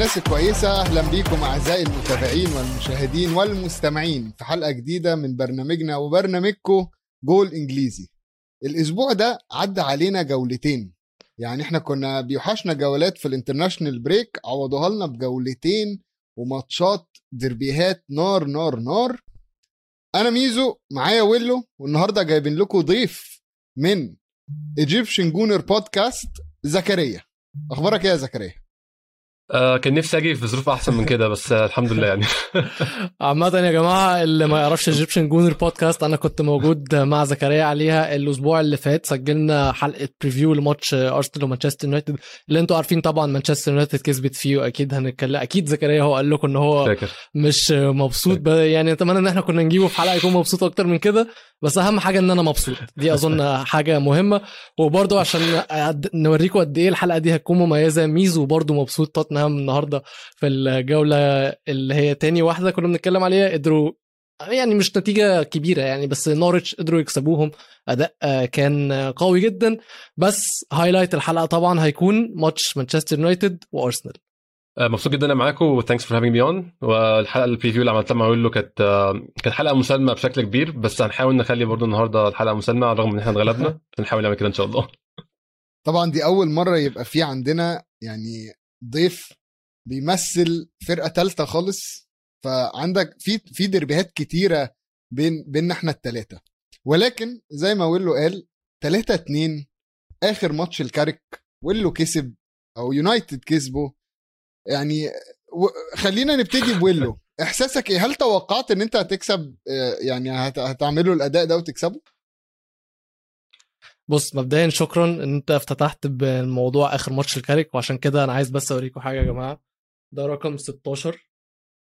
الناس الكويسة أهلا بيكم أعزائي المتابعين والمشاهدين والمستمعين في حلقة جديدة من برنامجنا وبرنامجكم جول إنجليزي. الأسبوع ده عدى علينا جولتين. يعني إحنا كنا بيوحشنا جولات في ال international break عوضوها لنا بجولتين وماتشات دربيهات نار نار نار. أنا ميزو معايا ويلو والنهاردة جايبين لكم ضيف من Egyptian Gooner Podcast زكريا. أخبارك إيه يا زكريا؟ آه كان نفسي أجي في ظروف أحسن من كده بس آه الحمد لله يعني. عامة يا جماعة اللي ما يعرفش Egyptian Gooner Podcast أنا كنت موجود مع زكريا عليها الأسبوع اللي فات. سجلنا حلقة preview لماتش أرسنال ومانشستر يونايتد. اللي أنتوا عارفين طبعا مانشستر يونايتد كسبت فيه وأكيد هنتكلم أكيد زكريا هو قال لكم إن هو فاكر. مش مبسوط. يعني أتمنى إن إحنا كنا نجيبه في حلقة يكون مبسوط أكتر من كده. بس أهم حاجة إن أنا مبسوط. دي أظن حاجة مهمة. وبرضه عشان نوريكم قد إيه الحلقة دي هتكون مميزة. ميزو برضه مبسوط. توتنهام النهارده في الجولة اللي هي تاني واحدة كنا بنتكلم عليها قدروا يعني مش نتيجة كبيرة يعني بس نورتش قدروا يكسبوهم. أداء آه، كان قوي جدا. بس highlight الحلقة طبعا هيكون ماتش مانشستر يونايتد وارسنال آه مبسوط جدا أنا معاكم و thanks for having me on والحلقة ال preview اللي عملتها مع ويلو كانت آه كانت حلقة مسالمه بشكل كبير بس هنحاول نخلي برضو النهارده الحلقة مسالمه على الرغم إن إحنا اتغلبنا. هنحاول نعمل كده إن شاء الله. طبعا دي أول مرة يبقى في عندنا يعني ضيف بيمثل فرقة تالتة خالص. فعندك في في دربيهات كتيرة بين بيننا إحنا التلاتة. ولكن زي ما ويلو قال 3 2 آخر ماتش الكارك ويلو كسب أو يونايتد كسبه. يعني و- خلينا نبتدي بويلو. إحساسك إيه؟ هل توقعت إن أنت هتكسب آه، يعني هت- هتعملوا الأداء ده وتكسبه؟ بص مبدئيا شكرا إن أنت افتتحت بالموضوع آخر ماتش لكاريك وعشان كده أنا عايز بس أوريكم حاجة يا جماعة. ده رقم 16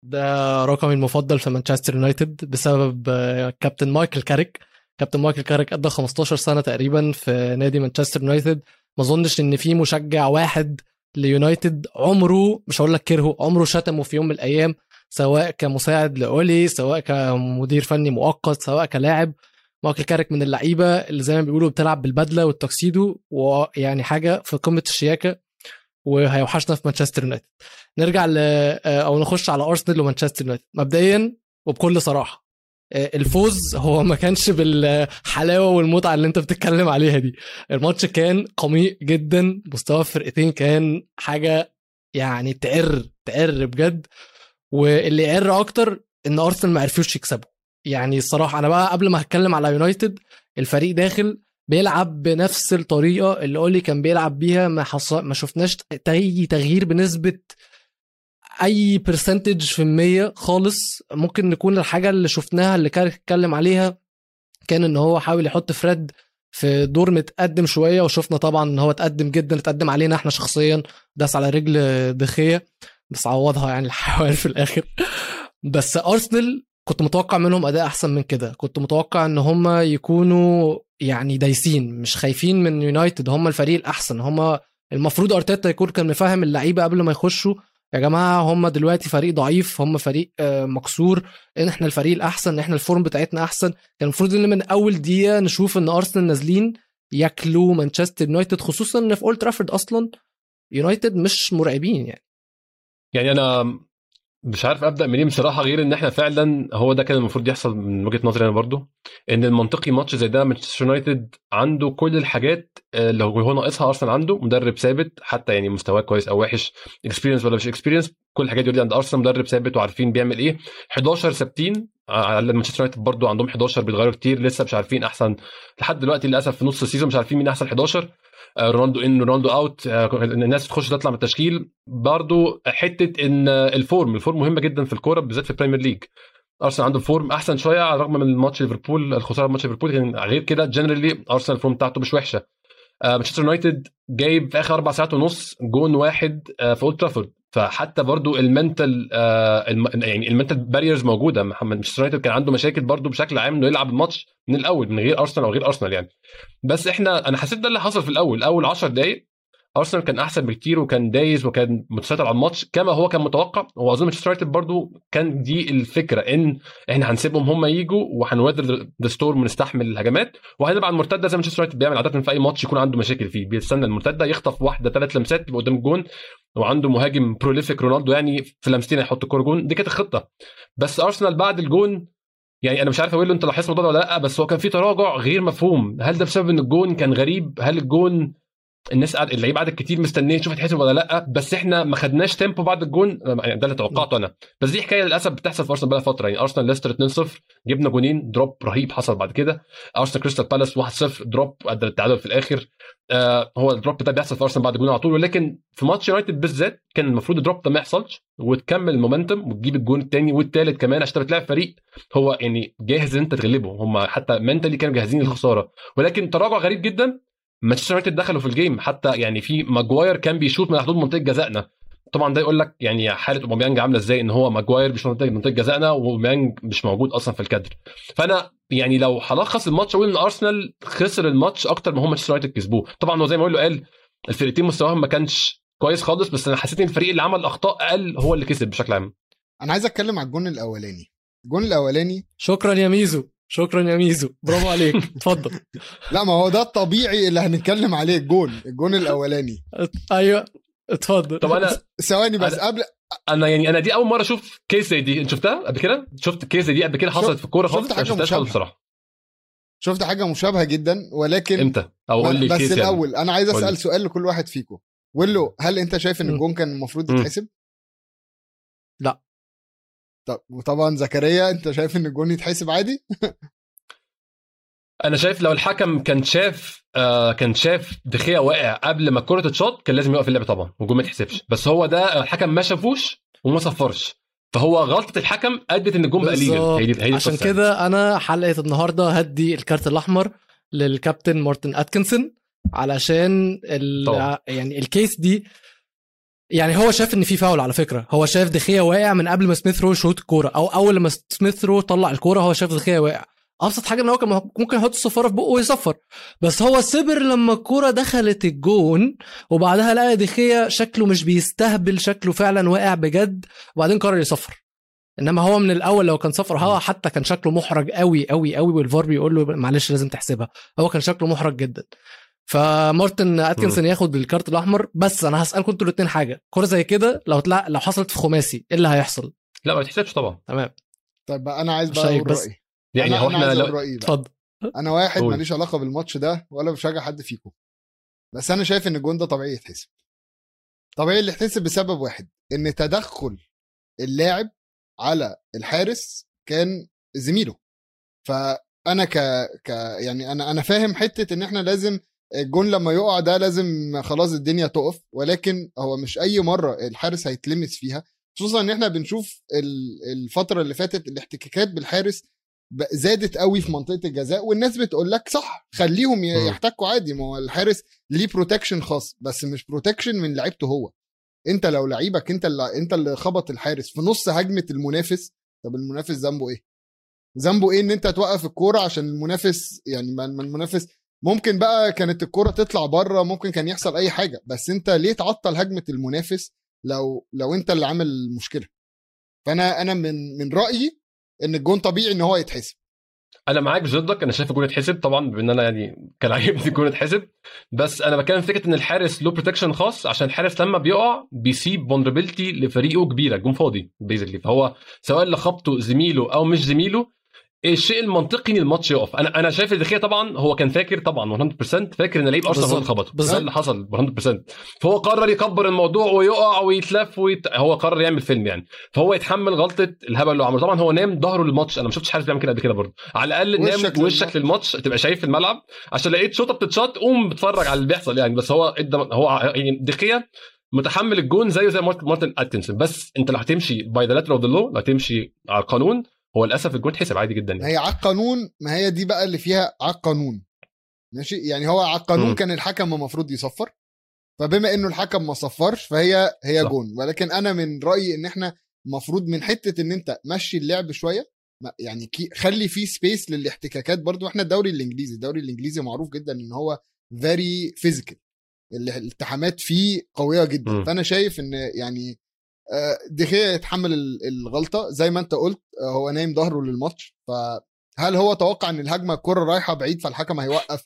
ده رقمي المفضل في مانشستر يونايتد بسبب آه، كابتن مايكل كاريك. كابتن مايكل كاريك قضى 15 سنة تقريبا في نادي مانشستر يونايتد. ما أظنش إن في مشجع واحد ليونايتد عمره مش هقول لك كرهه عمره شتمه في يوم من الأيام سواء كمساعد لأوليه سواء كمدير فني مؤقت سواء كلاعب مايكل كاريك من اللعيبة اللي زي ما بيقولوا بتلعب بالبدلة والتوكسيدو ويعني حاجة في قمة الشياكة وهيوحشنا في مانشستر يونايتد. نرجع ل أو نخش على أرسنال ومانشستر يونايتد. مبدئيا وبكل صراحة آه، الفوز هو ما كانش بالحلاوة والمتعة اللي أنت بتتكلم عليها دي. الماتش كان قميء جدا مستوى الفرقتين كان حاجة يعني تعر تعر بجد. واللي يعر أكتر إن أرسنال ما عرفوش يكسبوا. يعني الصراحة أنا بقى قبل ما هتكلم على يونايتد الفريق داخل بيلعب بنفس الطريقة اللي أولي كان بيلعب بيها ما حصل ما شفناش اي تغيير بنسبة أي برسنتج في المية خالص. ممكن نكون الحاجة اللي شفناها اللي كان اتكلم عليها كان إن هو حاول يحط فريد في دور متقدم شوية وشفنا طبعا إن هو اتقدم جدا اتقدم علينا إحنا شخصيا. داس على رجل دخية بس عوضها يعني الحوار في الآخر. بس ارسنال كنت متوقع منهم أداء أحسن من كده. كنت متوقع إن هم يكونوا يعني دايسين مش خايفين من يونايتد. هم الفريق الأحسن. هم المفروض أرتيتا يكون كان مفهم اللعيبة قبل ما يخشوا. يا جماعة هم دلوقتي فريق ضعيف. هم فريق آه، مكسور. إن إحنا الفريق الأحسن إحنا ال form بتاعتنا أحسن. كان المفروض إن من أول دقيقة نشوف إن أرسنال نازلين ياكلوا مانشستر يونايتد خصوصا إن في أولد ترافورد أصلا يونايتد مش مرعبين يعني. يعني أنا مش عارف أبدأ منين بصراحة غير إن إحنا فعلا هو ده كان المفروض يحصل من وجهة نظري أنا برضو إن المنطقي ماتش زي ده مانشستر يونايتد عنده كل الحاجات آه، اللي هو ناقصها أرسنال عنده مدرب ثابت حتى يعني مستواه كويس أو وحش experience ولا مش experience كل الحاجات دي عند أرسنال مدرب ثابت وعارفين بيعمل إيه. 11 ثابتين على مانشستر يونايتد برضو عندهم 11 بيتغيروا كتير لسه مش عارفين أحسن لحد دلوقتي للأسف في نص ال season مش عارفين مين أحسن 11 آه، رونالدو in رونالدو out آه، الناس تخش تطلع من التشكيل. برضو حتة إن آه، ال form ال form مهمة جدا في الكورة بالذات في البريمير ليج أرسنال عنده form أحسن شوية على الرغم من ماتش ليفربول الخسارة ماتش ليفربول كان غير كده generally أرسنال ال form بتاعته مش وحشة. آه، مانشستر يونايتد جايب في آخر أربع ساعات ونص جون واحد آه، في اولد ترافورد فحتى برضو ال mental آه. يعني ال mental barriers موجودة. محمد مانشستر يونايتد كان عنده مشاكل برضو بشكل عام إنه يلعب الماتش من الأول من غير ارسنال أو غير ارسنال يعني. بس إحنا أنا حسيت ده اللي حصل في الأول. أول 10 دقائق ارسنال كان أحسن بكتير وكان دايس وكان متسيطر على الماتش كما هو كان متوقع. واظن مانشستر يونايتد برضو كان دي الفكرة إن إحنا هنسيبهم هم يجوا وهن weather the storm ونستحمل الهجمات. وهنلعب على المرتدة زي مانشستر يونايتد بيعمل عادة في أي ماتش يكون عنده مشاكل فيه. بيستنى المرتدة يخطف واحدة ثلاث لمسات قدام الجون. وعنده مهاجم prolific رونالدو يعني في لمستين هيحط الكوره جون دي كانت الخطه بس أرسنال بعد الجون يعني أنا مش عارف أقول له أنت لاحظت الموضوع ده ولا لأ بس هو كان في تراجع غير مفهوم. هل ده بسبب إن الجون كان غريب؟ هل الجون الناس قاعد اللعيبه قعدت كتير مستنيه تشوف هتحسب ولا لأ بس إحنا ما خدناش tempo بعد الجون يعني ده اللي توقعته أنا. بس دي حكاية للأسف بتحصل في أرسنال بقى فترة. يعني أرسنال ليستر 2-0 جبنا جونين drop رهيب حصل بعد كده. أرسنال كريستال بالاس 1-0 drop ادى التعادل في الآخر. آه هو ال drop ده بيحصل في أرسنال بعد الجون على طول. ولكن في ماتش يونايتد بالذات كان المفروض ال drop ده ما يحصلش وتكمل ال momentum وتجيب الجون الثاني والثالث كمان عشان بتلاعب فريق هو يعني جاهز إن أنت تغلبه. هم حتى mentally كانوا جاهزين للخسارة. ولكن تراجع غريب جدا مانشستر يونايتد دخلوا في ال game. حتى يعني في ماجواير كان بيشوط من حدود منطقة جزائنا. طبعا ده يقول لك يعني حالة أوباميانج عاملة إزاي إن هو ماجواير بيشوط من منطقه جزائنا وأوباميانج مش موجود أصلا في الكادر. فأنا يعني لو هلخص الماتش أقول إن أرسنال خسر الماتش أكتر ما هو مانشستر يونايتد كسبوه. طبعا هو زي ما قال قال الفرقتين مستواهم ما كانش كويس خالص بس أنا حسيت إن الفريق اللي عمل أخطاء أقل هو اللي كسب بشكل عام. أنا عايز أتكلم على الجون الأولاني. الجون الأولاني شكرا يا ميزو. شكرا يا ميزو. برافو عليك. اتفضل. لا ما هو ده الطبيعي اللي هنتكلم عليه الجون. الجون الأولاني. أيوه. اتفضل. طب أنا ثواني بس أنا- قبل أنا يعني أنا دي أول مرة أشوف case زي دي. أنت شفتها قبل كده؟ شفت case زي دي قبل كده حصلت شفت- في الكورة شفت خالص شفتهاش مشابهة. خالص بصراحة. شفت حاجة مشابهة جدا ولكن إمتى؟ أو قول لي بس ال case يعني. الأول أنا عايز. أسأل سؤال لكل واحد فيكم. ويلو هل أنت شايف إن. الجون كان المفروض. يتحسب؟ لا. طب وطبعا زكريا أنت شايف إن الجون يتحسب عادي؟ أنا شايف لو الحكم كان شاف آه كان شاف دخيا واقع قبل ما الكره تتشاط كان لازم يوقف اللعب طبعا والجون ما يتحسبش بس هو ده الحكم ما شافوش وما صفرش فهو غلطة الحكم أدت إن الجون بقى ليجل عشان القصة. كده أنا حلقة النهارده هدي الكارت الأحمر للكابتن مارتن أتكنسون علشان ال... طبعا. يعني ال case دي يعني هو شاف إن في فاول على فكرة. هو شاف دخيا واقع من قبل ما سميث رو يشوط الكورة. أو أول لما سميث رو طلع الكورة هو شاف دخيا واقع. أبسط حاجة إن هو كان ممكن يحط الصفارة في بقه ويصفر. بس هو صبر لما الكورة دخلت الجون وبعدها لقى دخيا شكله مش بيستهبل شكله فعلا واقع بجد وبعدين قرر يصفر. إنما هو من الأول لو كان صفر هو حتى كان شكله محرج قوي قوي قوي والفار بيقول له معلش لازم تحسبها. هو كان شكله محرج جدا. فمارتن أتكنسون ياخد الكارت الأحمر. بس أنا هسألكم أنتوا الاثنين حاجة. كوره زي كده لو تلا... لو حصلت في خماسي إيه اللي هيحصل؟ لا ما يتحسبش طبعا. تمام. طيب أنا عايز بقى شايف أقول بس. رأيي. يعني هو إحنا. اتفضل. أنا واحد. ماليش علاقة بالماتش ده ولا بشجع حد فيكم. بس أنا شايف إن الجون ده طبيعي يتحسب. طبيعي اللي يتحسب بسبب واحد إن تدخل اللاعب على الحارس كان زميله. فأنا ك... ك يعني أنا أنا فاهم حتة إن إحنا لازم الجون لما يقع ده لازم خلاص الدنيا تقف ولكن هو مش أي مرة الحارس هيتلمس فيها خصوصا إن إحنا بنشوف ال- الفترة اللي فاتت الاحتكاكات بالحارس زادت قوي في منطقة الجزاء والناس بتقول لك صح خليهم. يحتكوا عادي ما هو الحارس ليه protection خاص بس مش protection من لعيبته هو أنت لو لعيبك أنت اللي أنت اللي خبط الحارس في نص هجمة المنافس طب المنافس ذنبه إيه؟ ذنبه إيه إن أنت توقف الكورة عشان المنافس يعني ما المنافس ممكن بقى كانت الكوره تطلع بره ممكن كان يحصل أي حاجة بس أنت ليه تعطل هجمة المنافس لو لو أنت اللي عامل المشكلة؟ فأنا أنا من من رأيي إن الجون طبيعي إن هو يتحسب. أنا معاك ضدك أنا شايف الجون يتحسب طبعا بان أنا يعني كان عاجبني الجون يتحسب بس أنا بتكلم فكرة إن الحارس له protection خاص عشان الحارس لما بيقع بيسيب vulnerability لفريقه كبيرة الجون فاضي basically فهو سواء اللي خبطه زميله أو مش زميله الشيء المنطقي إن الماتش يقف. أنا أنا شايف الدخيه طبعا هو كان فاكر طبعا 100% فاكر إن لعيب أرسنال هو اللي. خبطه. ده اللي حصل 100% فهو قرر يكبر الموضوع ويقع ويتلف ويت... هو قرر يعمل فيلم يعني. فهو يتحمل غلطة الهبل اللي عمله. طبعا هو نام ظهره للماتش. أنا ما شفتش حارس بيعمل كده قبل كده برضه. على الأقل نام وشك للماتش. تبقى شايف الملعب. عشان لقيت شوطة بتتشاط قوم بتفرج على اللي بيحصل يعني. بس هو ادى هو يعني دخية متحمل الجون زيه زي مارتن أتكنسون. بس أنت لو هتمشي by the of the لو هتمشي على القانون هو للأسف الجون اتحسب عادي جدا يعني. هي على القانون ما هي دي بقى اللي فيها على القانون. ماشي؟ يعني هو على القانون. كان الحكم المفروض يصفر. فبما إنه الحكم ما صفرش فهي هي صح. جون. ولكن أنا من رأيي إن إحنا المفروض من حتة إن أنت مشي اللعب شوية يعني كي- خلي فيه space للاحتكاكات برضو. إحنا الدوري الإنجليزي الدوري الإنجليزي معروف جدا إن هو very physical الالتحامات فيه قوية جدا. مم. فأنا شايف إن يعني دخيا يتحمل ال- الغلطة. زي ما انت قلت آه، هو نايم ظهره للماتش. فهل هو توقع إن الهجمة الكرة رايحة بعيد فالحكم هيوقف؟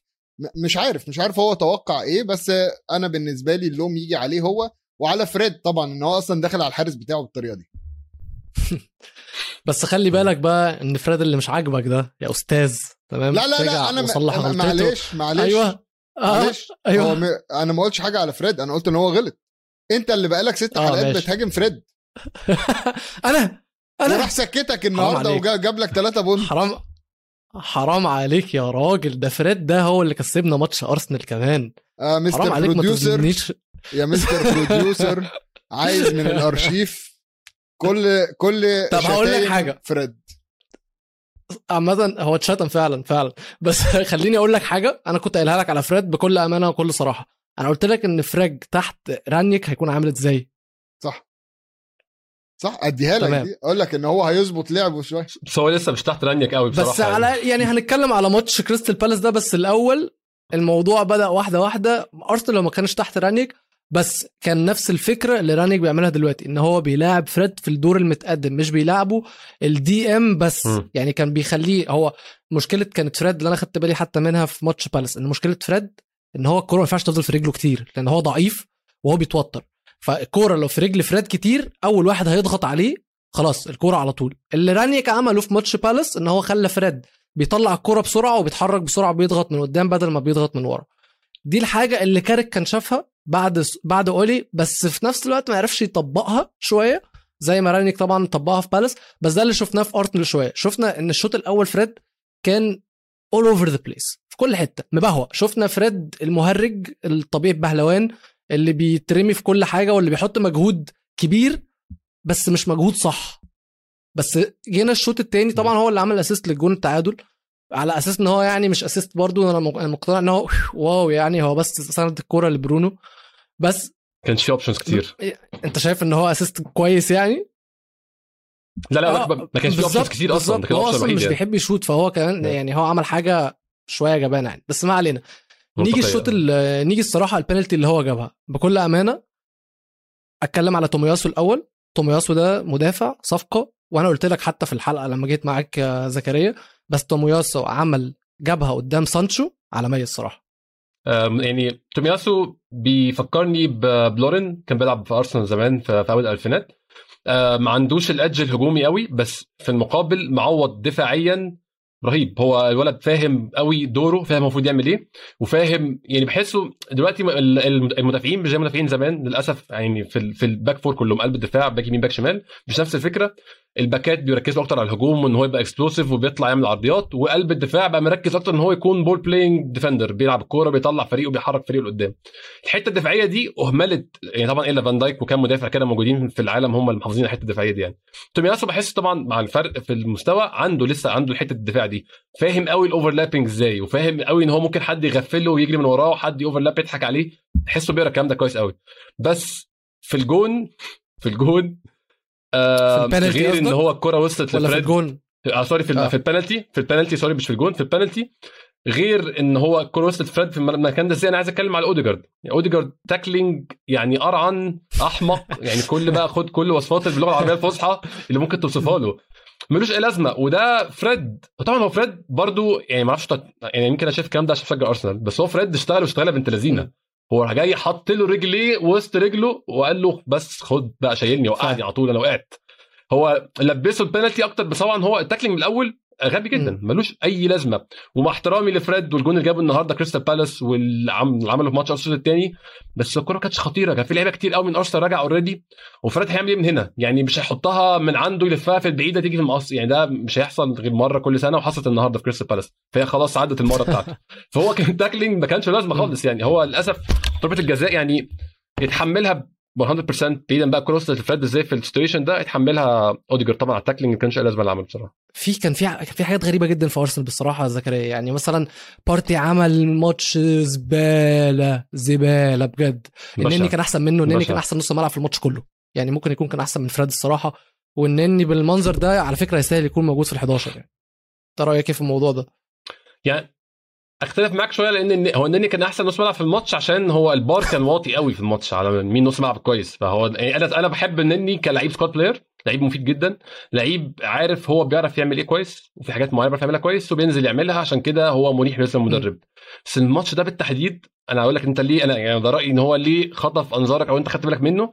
مش عارف. مش عارف هو توقع إيه بس آه، أنا بالنسبة لي اللوم يجي عليه هو وعلى فريد طبعا إن هو أصلا داخل على الحارس بتاعه بالطريقة دي. بس خلي بالك بقى إن فريد اللي مش عاجبك ده يا أستاذ تمام؟ لا لا لا أنا. معلش معلش. أيوه. آه. معلش. أيوه. هو م... أنا ما قلتش حاجة على فريد أنا قلت إن هو غلط. انت اللي بقالك ست آه، حلقات. بتهاجم فريد. أنا أنا. وراح سكتك النهارده عليك. وجاب لك ثلاثة بونت. حرام حرام عليك يا راجل. ده فريد ده هو اللي كسبنا ماتش أرسنال كمان. آه حرام مستر عليك ما بروديوسر تظلمنيش. يا مستر بروديوسر عايز من الأرشيف. كل كل طب هقول لك حاجة. فريد. عامة هو اتشتم فعلا فعلا. بس خليني أقول لك حاجة. أنا كنت قايلها لك على فريد بكل أمانة وكل صراحة. أنا قلت لك إن فريد تحت رانيك هيكون عامل إزاي. صح. صح أديها لك. دي. أقول لك إن هو هيظبط لعبه شوية. بس هو لسه مش تحت رانيك قوي بصراحة بس على يعني. هنتكلم على ماتش كريستال بالاس ده بس الأول الموضوع بدأ واحدة واحدة. أرسنال لو ما كانش تحت رانيك بس كان نفس الفكرة اللي رانيك بيعملها دلوقتي إن هو بيلاعب فريد في الدور المتقدم مش بيلاعبه ال DM بس. مم. يعني كان بيخليه هو مشكلة كانت فريد اللي أنا خدت بالي حتى منها في ماتش بالاس إن مشكلة فريد إن هو الكورة ما ينفعش تفضل في رجله كتير لأن هو ضعيف وهو بيتوتر. فالكورة لو في رجل فريد كتير أول واحد هيضغط عليه خلاص الكورة على طول. اللي رانيك عمله في ماتش بالاس إن هو خلى فريد بيطلع الكرة بسرعة وبيتحرك بسرعة بيضغط من قدام بدل ما بيضغط من ورا. دي الحاجة اللي كاريك كان شافها بعد بعد أولي بس في نفس الوقت ما عرفش يطبقها شوية زي ما رانيك طبعا طبقها في بالاس بس ده اللي شفناه في ارسنال شوية. شفنا إن الشوط الأول فريد كان all over the place في كل حتة. مبهوأ. شفنا فريد المهرج الطبيعي بهلوان اللي بيترمي في كل حاجة واللي بيحط مجهود كبير بس مش مجهود صح. بس جينا الشوط التاني طبعا هو اللي عمل assist للجون التعادل. على أساس إن هو يعني مش assist برضو أنا مقتنع إن هو wow يعني هو بس سند الكورة لبرونو. بس كانش في options كتير. أنت شايف إن هو assist كويس يعني؟ لا لا آه، ما كانش في options كتير أصلا ده. كان هو أصلا مش يعني. بيحب يشوت فهو كمان. يعني هو عمل حاجة شوية جبانة يعني. بس ما علينا. نيجي. الشوط ال- نيجي الصراحة البينالتي اللي هو جابها. بكل أمانة أتكلم على تومياسو الأول. تومياسو ده مدافع صفقة وأنا قلت لك حتى في الحلقة لما جيت معاك يا زكريا بس تومياسو عمل جابها قدام سانشو عالميه الصراحة. يعني تومياسو بيفكرني بلورين كان بيلعب في أرسنال زمان في أول الألفينات. ما عندوش ال edge الهجومي قوي بس في المقابل معوض دفاعيا رهيب. هو الولد فاهم قوي دوره فاهم المفروض يعمل إيه وفاهم يعني بحسه دلوقتي ال- ال- المدافعين مش زي المدافعين زمان للأسف يعني في في ال back four كلهم قلب الدفاع back يمين back شمال مش نفس الفكرة. الباكات بيركزوا أكتر على الهجوم وإن هو يبقى explosive وبيطلع يعمل عرضيات وقلب الدفاع بقى مركز أكتر إن هو يكون ball playing defender بيلعب الكورة بيطلع فريقه بيحرك فريقه لقدام. الحتة الدفاعية دي أهملت يعني طبعا إلا فان دايك وكام مدافع كده موجودين في العالم هم اللي محافظين على الحتة الدفاعية دي يعني. تومياسو بحس طبعا مع الفرق في المستوى عنده لسه عنده حتة الدفاع دي. فاهم قوي ال overlapping إزاي؟ وفاهم قوي إن هو ممكن حد يغفله ويجري من وراه وحد overlap يضحك عليه. تحسه بيقرأ الكلام ده كويس قوي. بس في الجون في الجون آه غير إن؟ هو الكرة وصلت ولا في لفريد الجون؟ آه sorry في, آه. آه. في البنالتي في البنالتي sorry مش في الجون في البنالتي. غير إن هو الكرة وصلت فريد في المكان ده. إزاي؟ أنا عايز أتكلم على أوديجارد. يعني أوديجارد tackling يعني ارعن أحمق. يعني كل بقى خد كل وصفات باللغة العربية الفصحى اللي ممكن توصفها له. ملوش أي لازمة. وده فريد. وطبعا هو فريد برضو يعني ما أعرفش يعني يمكن أنا شايف الكلام ده عشان بشجع أرسنال. بس هو فريد اشتغل واشتغلها بنت لذينة. هو راح جاي حط له رجليه وسط رجله وقال له بس خد بقى شايلني وقعني على طول أنا وقعت. هو لبسه البنالتي أكتر بس طبعا هو ال tackling من الأول غبي جدا. ملوش أي لازمة. ومع احترامي لفريد والجون اللي جابه النهارده كريستال بالاس واللي عمله في ماتش أرسنال الثاني بس الكوره كانتش خطيرة. كان في لعيبة كتير قوي من أرسنال راجع already وفريد هيعمل إيه من هنا؟ يعني مش هيحطها من عنده يلفها في البعيدة تيجي في المقص يعني ده مش هيحصل غير مرة كل سنة وحصلت النهارده في كريستال بالاس. فهي خلاص عدت المرة بتاعته. فهو كان tackling ما كانش لازمة خالص يعني. هو للأسف ضربة الجزاء يعني يتحملها 100% بعيدا بقى cross لفريد إزاي في ال situation ده يتحملها أوديجارد. طبعا على ال tackling ما كانش لازم اللي عمله بصراحة. في كان في كان في حاجات غريبة جدا في أرسنال بصراحة يا زكريا. يعني مثلا بارتي عمل ماتش زبالة زبالة بجد. النني. كان أحسن منه النني. كان أحسن نص ملعب في الماتش كله. يعني ممكن يكون كان أحسن من فريد الصراحة. والنني بالمنظر ده على فكرة يستاهل يكون موجود في ال11 يعني. انت رايك إيه في الموضوع ده؟ يعني اختلف معاك شوية لأن هو النني كان أحسن نص ملعب في الماتش عشان هو البار كان واطي قوي في الماتش على مين نص ملعب كويس. فهو يعني أنا أنا بحب النني كلعيب squad player لعيب مفيد جدا لعيب عارف هو بيعرف يعمل إيه كويس وفي حاجات معينة بيعرف يعملها كويس وبينزل يعملها عشان كده هو مريح بالنسبة للمدرب. بس الماتش ده بالتحديد أنا هقول لك أنت ليه أنا يعني ده رأيي إن هو ليه خطف أنظارك أو أنت خدت بالك منه.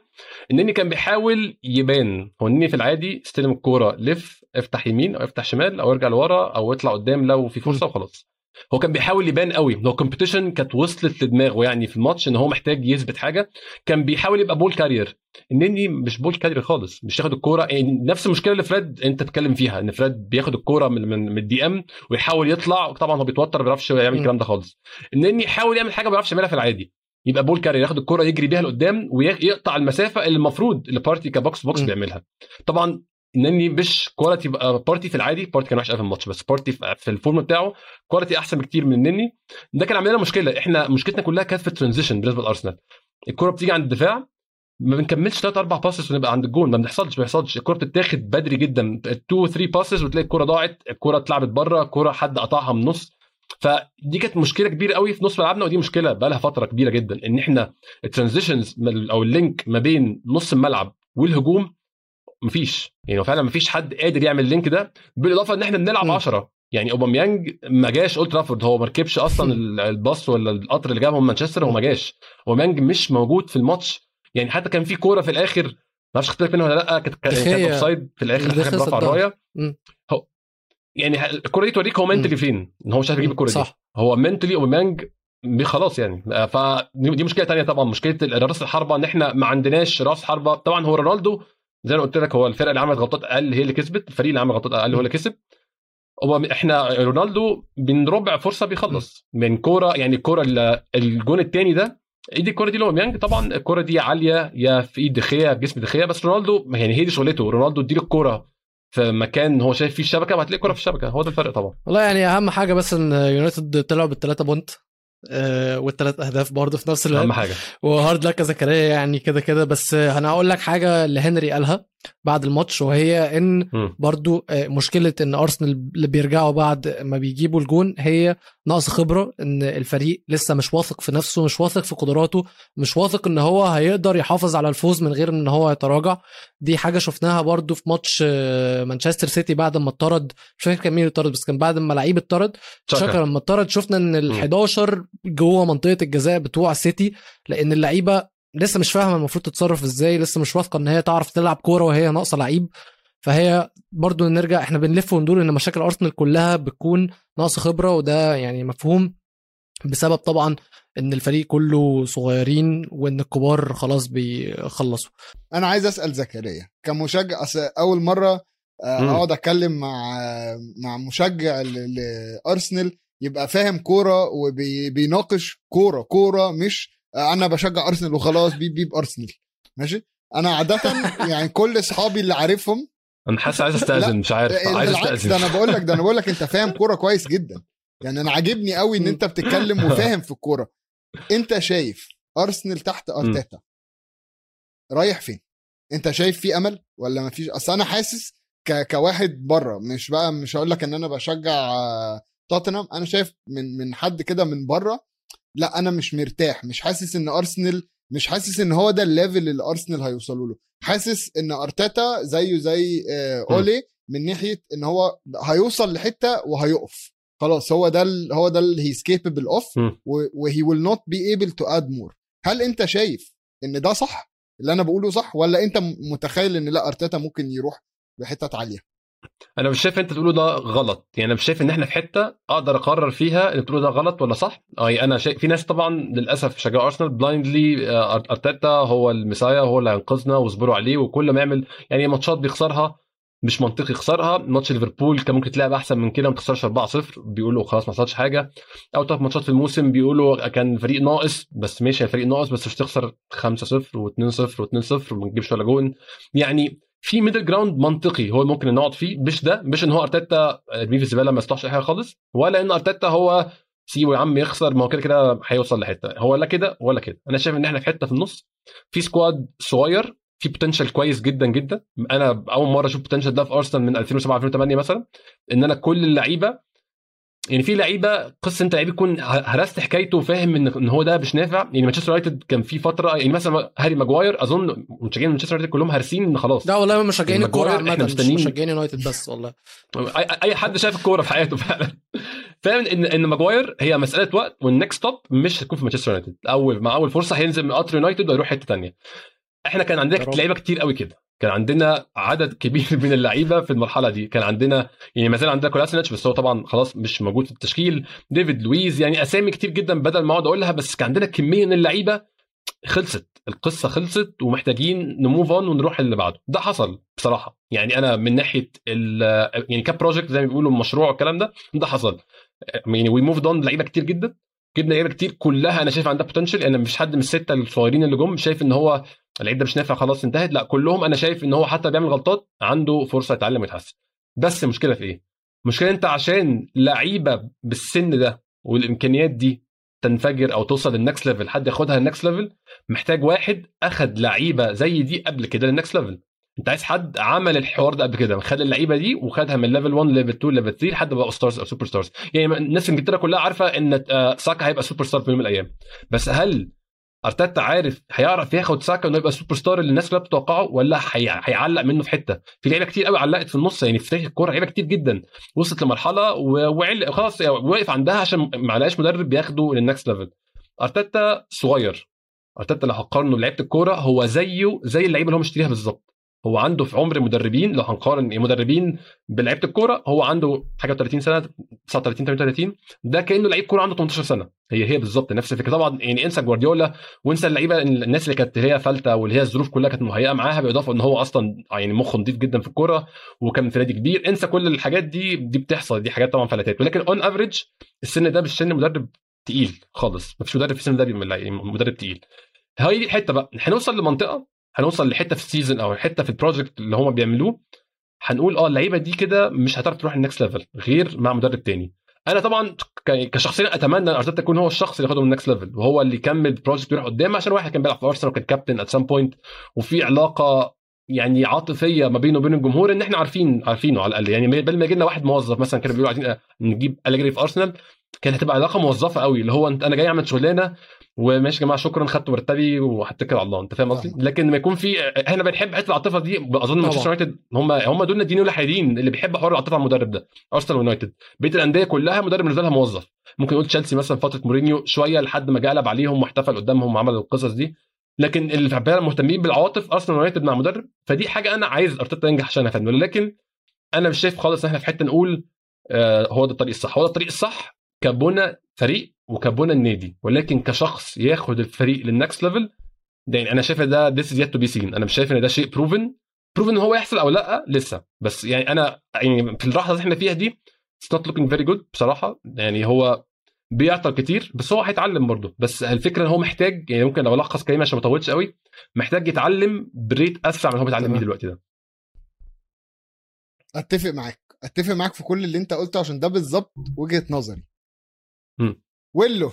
النني كان بيحاول يبان هو النني في العادي استلم الكورة لف افتح يمين أو افتح شمال أو ارجع لورا أو اطلع قدام لو في فرصة وخلاص. هو كان بيحاول يبان قوي. هو كومبيتيشن كانت وصلت لدماغه يعني في الماتش إن هو محتاج يثبت حاجة. كان بيحاول يبقى ball carrier النني مش ball carrier خالص مش ياخد الكورة. يعني نفس المشكلة اللي فريد أنت بتتكلم فيها إن فريد بياخد الكورة من من, من ال DM ويحاول يطلع. طبعا هو بيتوتر ما بيعرفش يعمل الكلام ده خالص. النني يحاول يعمل حاجة ما بيعرفش يعملها في العادي. يبقى ball carrier ياخد الكورة يجري بيها لقدام ويقطع المسافة اللي المفروض اللي بارتي ك box to box بيعملها. طبعا النني مش quality بارتي في العادي بارتي كان وحش في الماتش بس بارتي في ال form بتاعه quality أحسن بكتير من النني ده كان عامل لنا مشكلة إحنا مشكلتنا كلها كانت في ال transition بالنسبة لأرسنال. الكوره بتيجي عند الدفاع ما بنكملش ثلاث أربع passes ونبقى عند الجون ما بنحصلش ما بيحصلش. الكوره بتتاخد بدري جدا 2 3 passes وتلاقي الكوره ضاعت الكوره اتلعبت بره الكوره حد قطعها من النص. فدي كانت مشكلة كبيرة قوي في نص ملعبنا ودي مشكلة بقى لها فترة كبيرة جدا إن إحنا ال transitions أو ال link ما بين نص الملعب والهجوم مفيش. يعني فعلا مفيش حد قادر يعمل ال link ده بالإضافة إن إحنا بنلعب 10 يعني أوباميانج ما جاش أولد ترافورد هو ما ركبش أصلا الباص ولا القطر اللي جابهم مانشستر هو ما جاش. أوباميانج مش موجود في الماتش. يعني حتى كان في كورة في الآخر ما أعرفش خدت منها ولا لأ كانت كانت offside في الآخر حاجة رفع الراية. هو يعني الكورة دي توريك هو mentally فين. إن هو مش عارف يجيب الكورة دي. هو mentally أوباميانج خلاص يعني. فدي مشكلة تانية طبعا مشكلة راس الحربة إن إحنا ما عندناش راس حربة. طبعا هو رونالدو زي ما قلت لك هو الفرقة اللي عملت غلطات أقل هي اللي كسبت الفريق اللي عمل غلطات أقل هو اللي كسب. هو إحنا رونالدو من ربع فرصة بيخلص. من كورة يعني الكورة الجون الثاني ده ايد الكوره دي لوميانج طبعا الكورة دي عالية يا في إيد دخية في جسم دخية بس رونالدو يعني هي دي شغلته. رونالدو اديله الكورة في مكان هو شايف فيه الشبكة وهتلاقي الكورة في الشبكة. هو ده الفرق طبعا. والله يعني أهم حاجة بس إن يونايتد طلعوا بالثلاثه بونت. والثلاث أهداف برضه في نفس الوقت. أهم حاجة. وهارد لك زكريا يعني كده كده. بس أنا هقول لك حاجة اللي هنري قالها. بعد الماتش وهي إن برضو مشكلة إن أرسنال اللي بيرجعوا بعد ما بيجيبوا الجون هي نقص خبرة إن الفريق لسه مش واثق في نفسه مش واثق في قدراته مش واثق إن هو هيقدر يحافظ على الفوز من غير إن هو يتراجع. دي حاجة شفناها برضو في ماتش مانشستر سيتي بعد ما اتطرد. مش فاكر كان مين اتطرد بس كان بعد ما لعيب اتطرد شكرا لما اتطرد شفنا إن ال 11 جوه منطقة الجزاء بتوع السيتي لأن اللعيبة لسه مش فاهمة المفروض تتصرف إزاي لسه مش واثقة إن هي تعرف تلعب كورة وهي ناقصة لعيب. فهي برضو نرجع إحنا بنلف وندور إن مشاكل أرسنال كلها بتكون نقص خبرة وده يعني مفهوم بسبب طبعا إن الفريق كله صغيرين وإن الكبار خلاص بيخلصوا. أنا عايز أسأل زكريا كمشجع أول مرة أقعد أتكلم مع مع مشجع لأرسنال يبقى فاهم كورة وبيناقش كورة كورة مش أنا بشجع ارسنال وخلاص بيب بيب ارسنال. ماشي؟ أنا عادة يعني كل اصحابي اللي عارفهم أنا حاسس عايز استأذن مش عارف عايز استأذن. ده أنا بقول لك ده أنا بقول لك انت فاهم كورة كويس جدا. يعني أنا عاجبني قوي ان انت بتتكلم وفاهم في الكورة. انت شايف ارسنال تحت ارتيتا رايح فين؟ انت شايف في امل ولا ما فيش اصل أنا حاسس ك... كواحد بره مش بقى مش هقول لك ان أنا بشجع توتنهام. أنا شايف من من حد كده من بره لا أنا مش مرتاح. مش حاسس إن أرسنال مش حاسس إن هو ده ال level اللي أرسنال هيوصلوا له. حاسس إن أرتيتا زيه زي أولي من ناحية إن هو هيوصل لحتة وهيقف. خلاص هو ده هو ده اللي he's capable of و he will not be able to add more هل أنت شايف إن ده صح؟ اللي أنا بقوله صح؟ ولا أنت متخيل إن لا أرتيتا ممكن يروح لحتت عالية؟ أنا مش شايف أنت تقوله ده غلط. يعني أنا مش شايف إن إحنا في حتة أقدر أقرر فيها إن تقوله ده غلط ولا صح. أي أنا شايف في ناس طبعا للأسف شجعوا أرسنال blindly أرتيتا هو ال messiah هو اللي هينقذنا واصبروا عليه وكل ما يعمل يعني ماتشات بيخسرها مش منطقي يخسرها. ماتش ليفربول كان ممكن تلعب أحسن من كده ما تخسرش 4-0 بيقولوا خلاص ما حصلش حاجة. أو ثلاث ماتشات في الموسم بيقولوا كان فريق ناقص بس ماشي فريق ناقص بس مش تخسر 5-0 و2-0 و2-0 وما تجيبش ولا جون. يعني في middle ground منطقي هو ممكن نقعد فيه مش ده مش إن هو أرتيتا ارميه في الزباله ما يصلحش أي حاجة خالص ولا إن أرتيتا هو سيبه يا عم يخسر ما هو كده كده هيوصل لحتة. هو لا كده ولا كده. أنا شايف إن إحنا في حتة في النص في squad صغير في potential كويس جدا جدا. أنا أول مرة أشوف potential ده في ارسنال من 2007 2008 مثلا إن أنا كل اللعيبة يعني في لعيبة قصة أنت لعيب يكون هرست حكايته وفاهم إن هو ده مش نافع. يعني مانشستر يونايتد كان في فترة يعني مثلا هاري ماجواير أظن مشجعين مانشستر يونايتد كلهم هارسين إن خلاص. لا والله مشجعين الكورة ماجواير إحنا عامة مش مشجعين يونايتد بس والله. اي حد شايف الكورة في حياته فعلا. فاهم إن إن ماجواير هي مسألة وقت وال next stop مش هتكون في مانشستر يونايتد. أول مع أول فرصة هينزل من قطر يونايتد ويروح حتة تانية. إحنا كان عندنا. لعيبة كتير قوي كده. كان عندنا عدد كبير من اللعيبة في المرحلة دي. كان عندنا يعني ما زال عندنا كولاسينيتش بس هو طبعا خلاص مش موجود في التشكيل. ديفيد لويز يعني أسامي كتير جدا بدل ما أقعد أقولها بس كان عندنا كمية من اللعيبة خلصت. القصة خلصت ومحتاجين ن move on ونروح اللي بعده. ده حصل بصراحة. يعني أنا من ناحية يعني كـ project زي ما بيقولوا مشروع الكلام ده ده حصل. يعني we move on لعيبة كتير جدا. جبنا لعيبة كتير كلها أنا شايف عندها potential أنا مش حد من الستة الصغيرين اللي جم شايف إن هو اللعيب ده مش نافع خلاص انتهت. لا كلهم أنا شايف إن هو حتى بيعمل غلطات عنده فرصة يتعلم ويتحسن. بس المشكلة في إيه؟ المشكلة أنت عشان لعيبة بالسن ده والإمكانيات دي تنفجر أو توصل لل next level حد ياخدها لل next level محتاج واحد أخد لعيبة زي دي قبل كده لل next level أنت عايز حد عمل الحوار ده قبل كده خد اللعيبة دي وخدها من level 1 level 2 level 3 لحد بقى stars أو super stars يعني الناس في إنجلترا كلها عارفة إن آه، ساكا هيبقى super star في يوم من الأيام. بس هل أرتيتا عارف هيعرف ياخد ساكا إنه يبقى super star اللي الناس كلها بتتوقعه ولا هي- هيعلق منه في حتة. في لعيبة كتير قوي علقت في النص يعني في تاريخ الكورة لعيبة كتير جدا. وصلت لمرحلة و- وعل خلاص يعني وقف عندها عشان ما لقاش مدرب بياخده لل next level أرتيتا صغير. أرتيتا لو هقارنه بلعيبة الكورة هو زيه زي اللعيبة اللي هو مشتريها بالظبط. هو عنده في عمر مدربين لو هنقارن مدربين بلعيبة الكورة هو عنده حاجة 30 سنة 39 38 ده كأنه لعيب كورة عنده 18 سنة. هي هي بالظبط نفس الفكرة. طبعا يعني انسى جوارديولا وانسى اللعيبة الناس اللي كانت هي فلتة واللي هي الظروف كلها كانت مهيئة معاها بالاضافه إن هو أصلا يعني مخه نضيف جدا في الكورة وكان في نادي كبير. انسى كل الحاجات دي دي بتحصل. دي حاجات طبعا فلتات. ولكن on average السن ده مش سن مدرب تقيل خالص. مفيش مدرب في السن ده مدرب تقيل. هي دي الحته بقى. هنوصل لمنطقة هنوصل لحتة في ال season أو حتة في ال project اللي هم بيعملوه هنقول آه اللعيبة دي كده مش هتعرف تروح ال next level غير مع مدرب تاني. أنا طبعا كشخصيا أتمنى ان ارتيتا يكون هو الشخص اللي ياخده من ال next level وهو اللي يكمل ال project ويروح قدام عشان واحد كان بيلعب في ارسنال وكان كابتن at some point وفي علاقة يعني عاطفية ما بينه وبين الجمهور إن إحنا عارفين عارفينه على الأقل. يعني بدل ما يجي لنا واحد موظف مثلا كانوا بيقولوا عايزين نجيب أليجري في ارسنال كانت هتبقى علاقة موظفة قوي اللي هو أنت أنا جاي أعمل شغلانة وماشي يا جماعة شكرا خدت مرتبي وهتكل على الله. أنت فاهم قصدي. لكن ما يكون في إحنا بنحب حتة العاطفة دي أظن مانشستر يونايتد هم هم دول الناديين الوحيدين اللي بيحبوا حوار العاطفة على المدرب ده ارسنال ويونايتد بقية الأندية كلها مدرب بالنسبة لها موظف. ممكن نقول تشيلسي مثلا فترة مورينيو شوية لحد ما جه قلب عليهم واحتفل قدامهم وعمل القصص دي. لكن اللي فعلا مهتمين بالعواطف ارسنال ويونايتد مع مدرب فدي حاجة أنا عايز أرتيتا ينجح عشانها فعلا لكن أنا مش شايف خالص إن إحنا في حتة نقول آه هو ده الطريق الصح. هو ده الطريق الصح كبنى فريق وكبنى النادي ولكن كشخص ياخد الفريق لل next level ده يعني أنا شايف ده this is yet to be seen. أنا مش شايف إن ده شيء proven proven إن هو يحصل أو لأ لسه. بس يعني أنا يعني في اللحظة اللي إحنا فيها دي it's not looking very good بصراحة. يعني هو بيعطل كتير بس هو هيتعلم برضه. بس الفكرة إن هو محتاج يعني ممكن لو ألخص كلمه عشان ما أطولش قوي محتاج يتعلم بريت أسرع من هو بيتعلم بيه. دلوقتي ده. أتفق معاك. أتفق معاك في كل اللي أنت قلته عشان ده بالظبط وجهة نظري. مم. ويلو.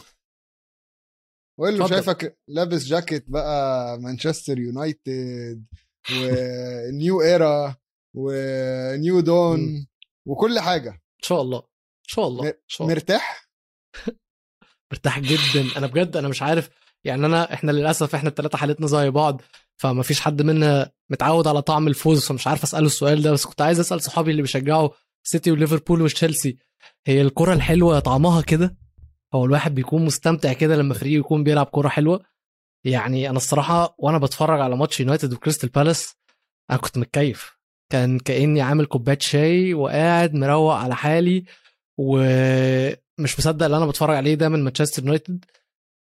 ويلو اتفضل. شايفك لابس جاكيت بقى مانشستر يونايتد ونيو إيرا ونيو دون. وكل حاجة. إن شاء الله. إن شاء الله. إن شاء الله. مرتاح؟ مرتاح جدا. أنا بجد أنا مش عارف يعني أنا إحنا للأسف إحنا الثلاثه حالتنا زي بعض فما فيش حد منا متعود على طعم الفوز فمش عارف أسأله السؤال ده بس كنت عايز أسأل صحابي اللي بيشجعوا سيتي وليفربول وتشيلسي هي الكرة الحلوة طعمها كده؟ هو الواحد بيكون مستمتع كده لما فريقه يكون بيلعب كره حلوة. يعني أنا الصراحة وأنا بتفرج على ماتش يونايتد وكريستال بالاس أنا كنت متكيف. كان كأني عامل كوباية شاي وقاعد مروق على حالي ومش مصدق اللي أنا بتفرج عليه ده من مانشستر يونايتد.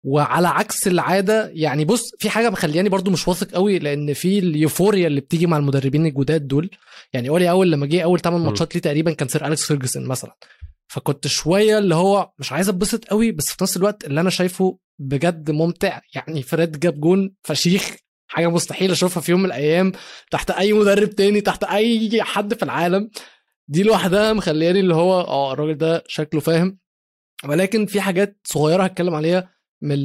وعلى عكس العادة يعني بص في حاجة مخلياني برضو مش واثق قوي لأن في ال euphoria اللي بتيجي مع المدربين الجداد دول. يعني أولي أول لما جه أول 8 م. ماتشات ليه تقريبا كان سير أليكس فيرجسون مثلا. فكنت شوية اللي هو مش عايز اتبسط قوي بس في نفس الوقت اللي أنا شايفه بجد ممتع. يعني فريد جاب جون فشيخ حاجة مستحيل أشوفها في يوم من الأيام تحت أي مدرب تاني تحت أي حد في العالم. دي لوحدها مخلياني اللي هو آه الراجل ده شكله فاهم. ولكن في حاجات صغيرة هتكلم عليها من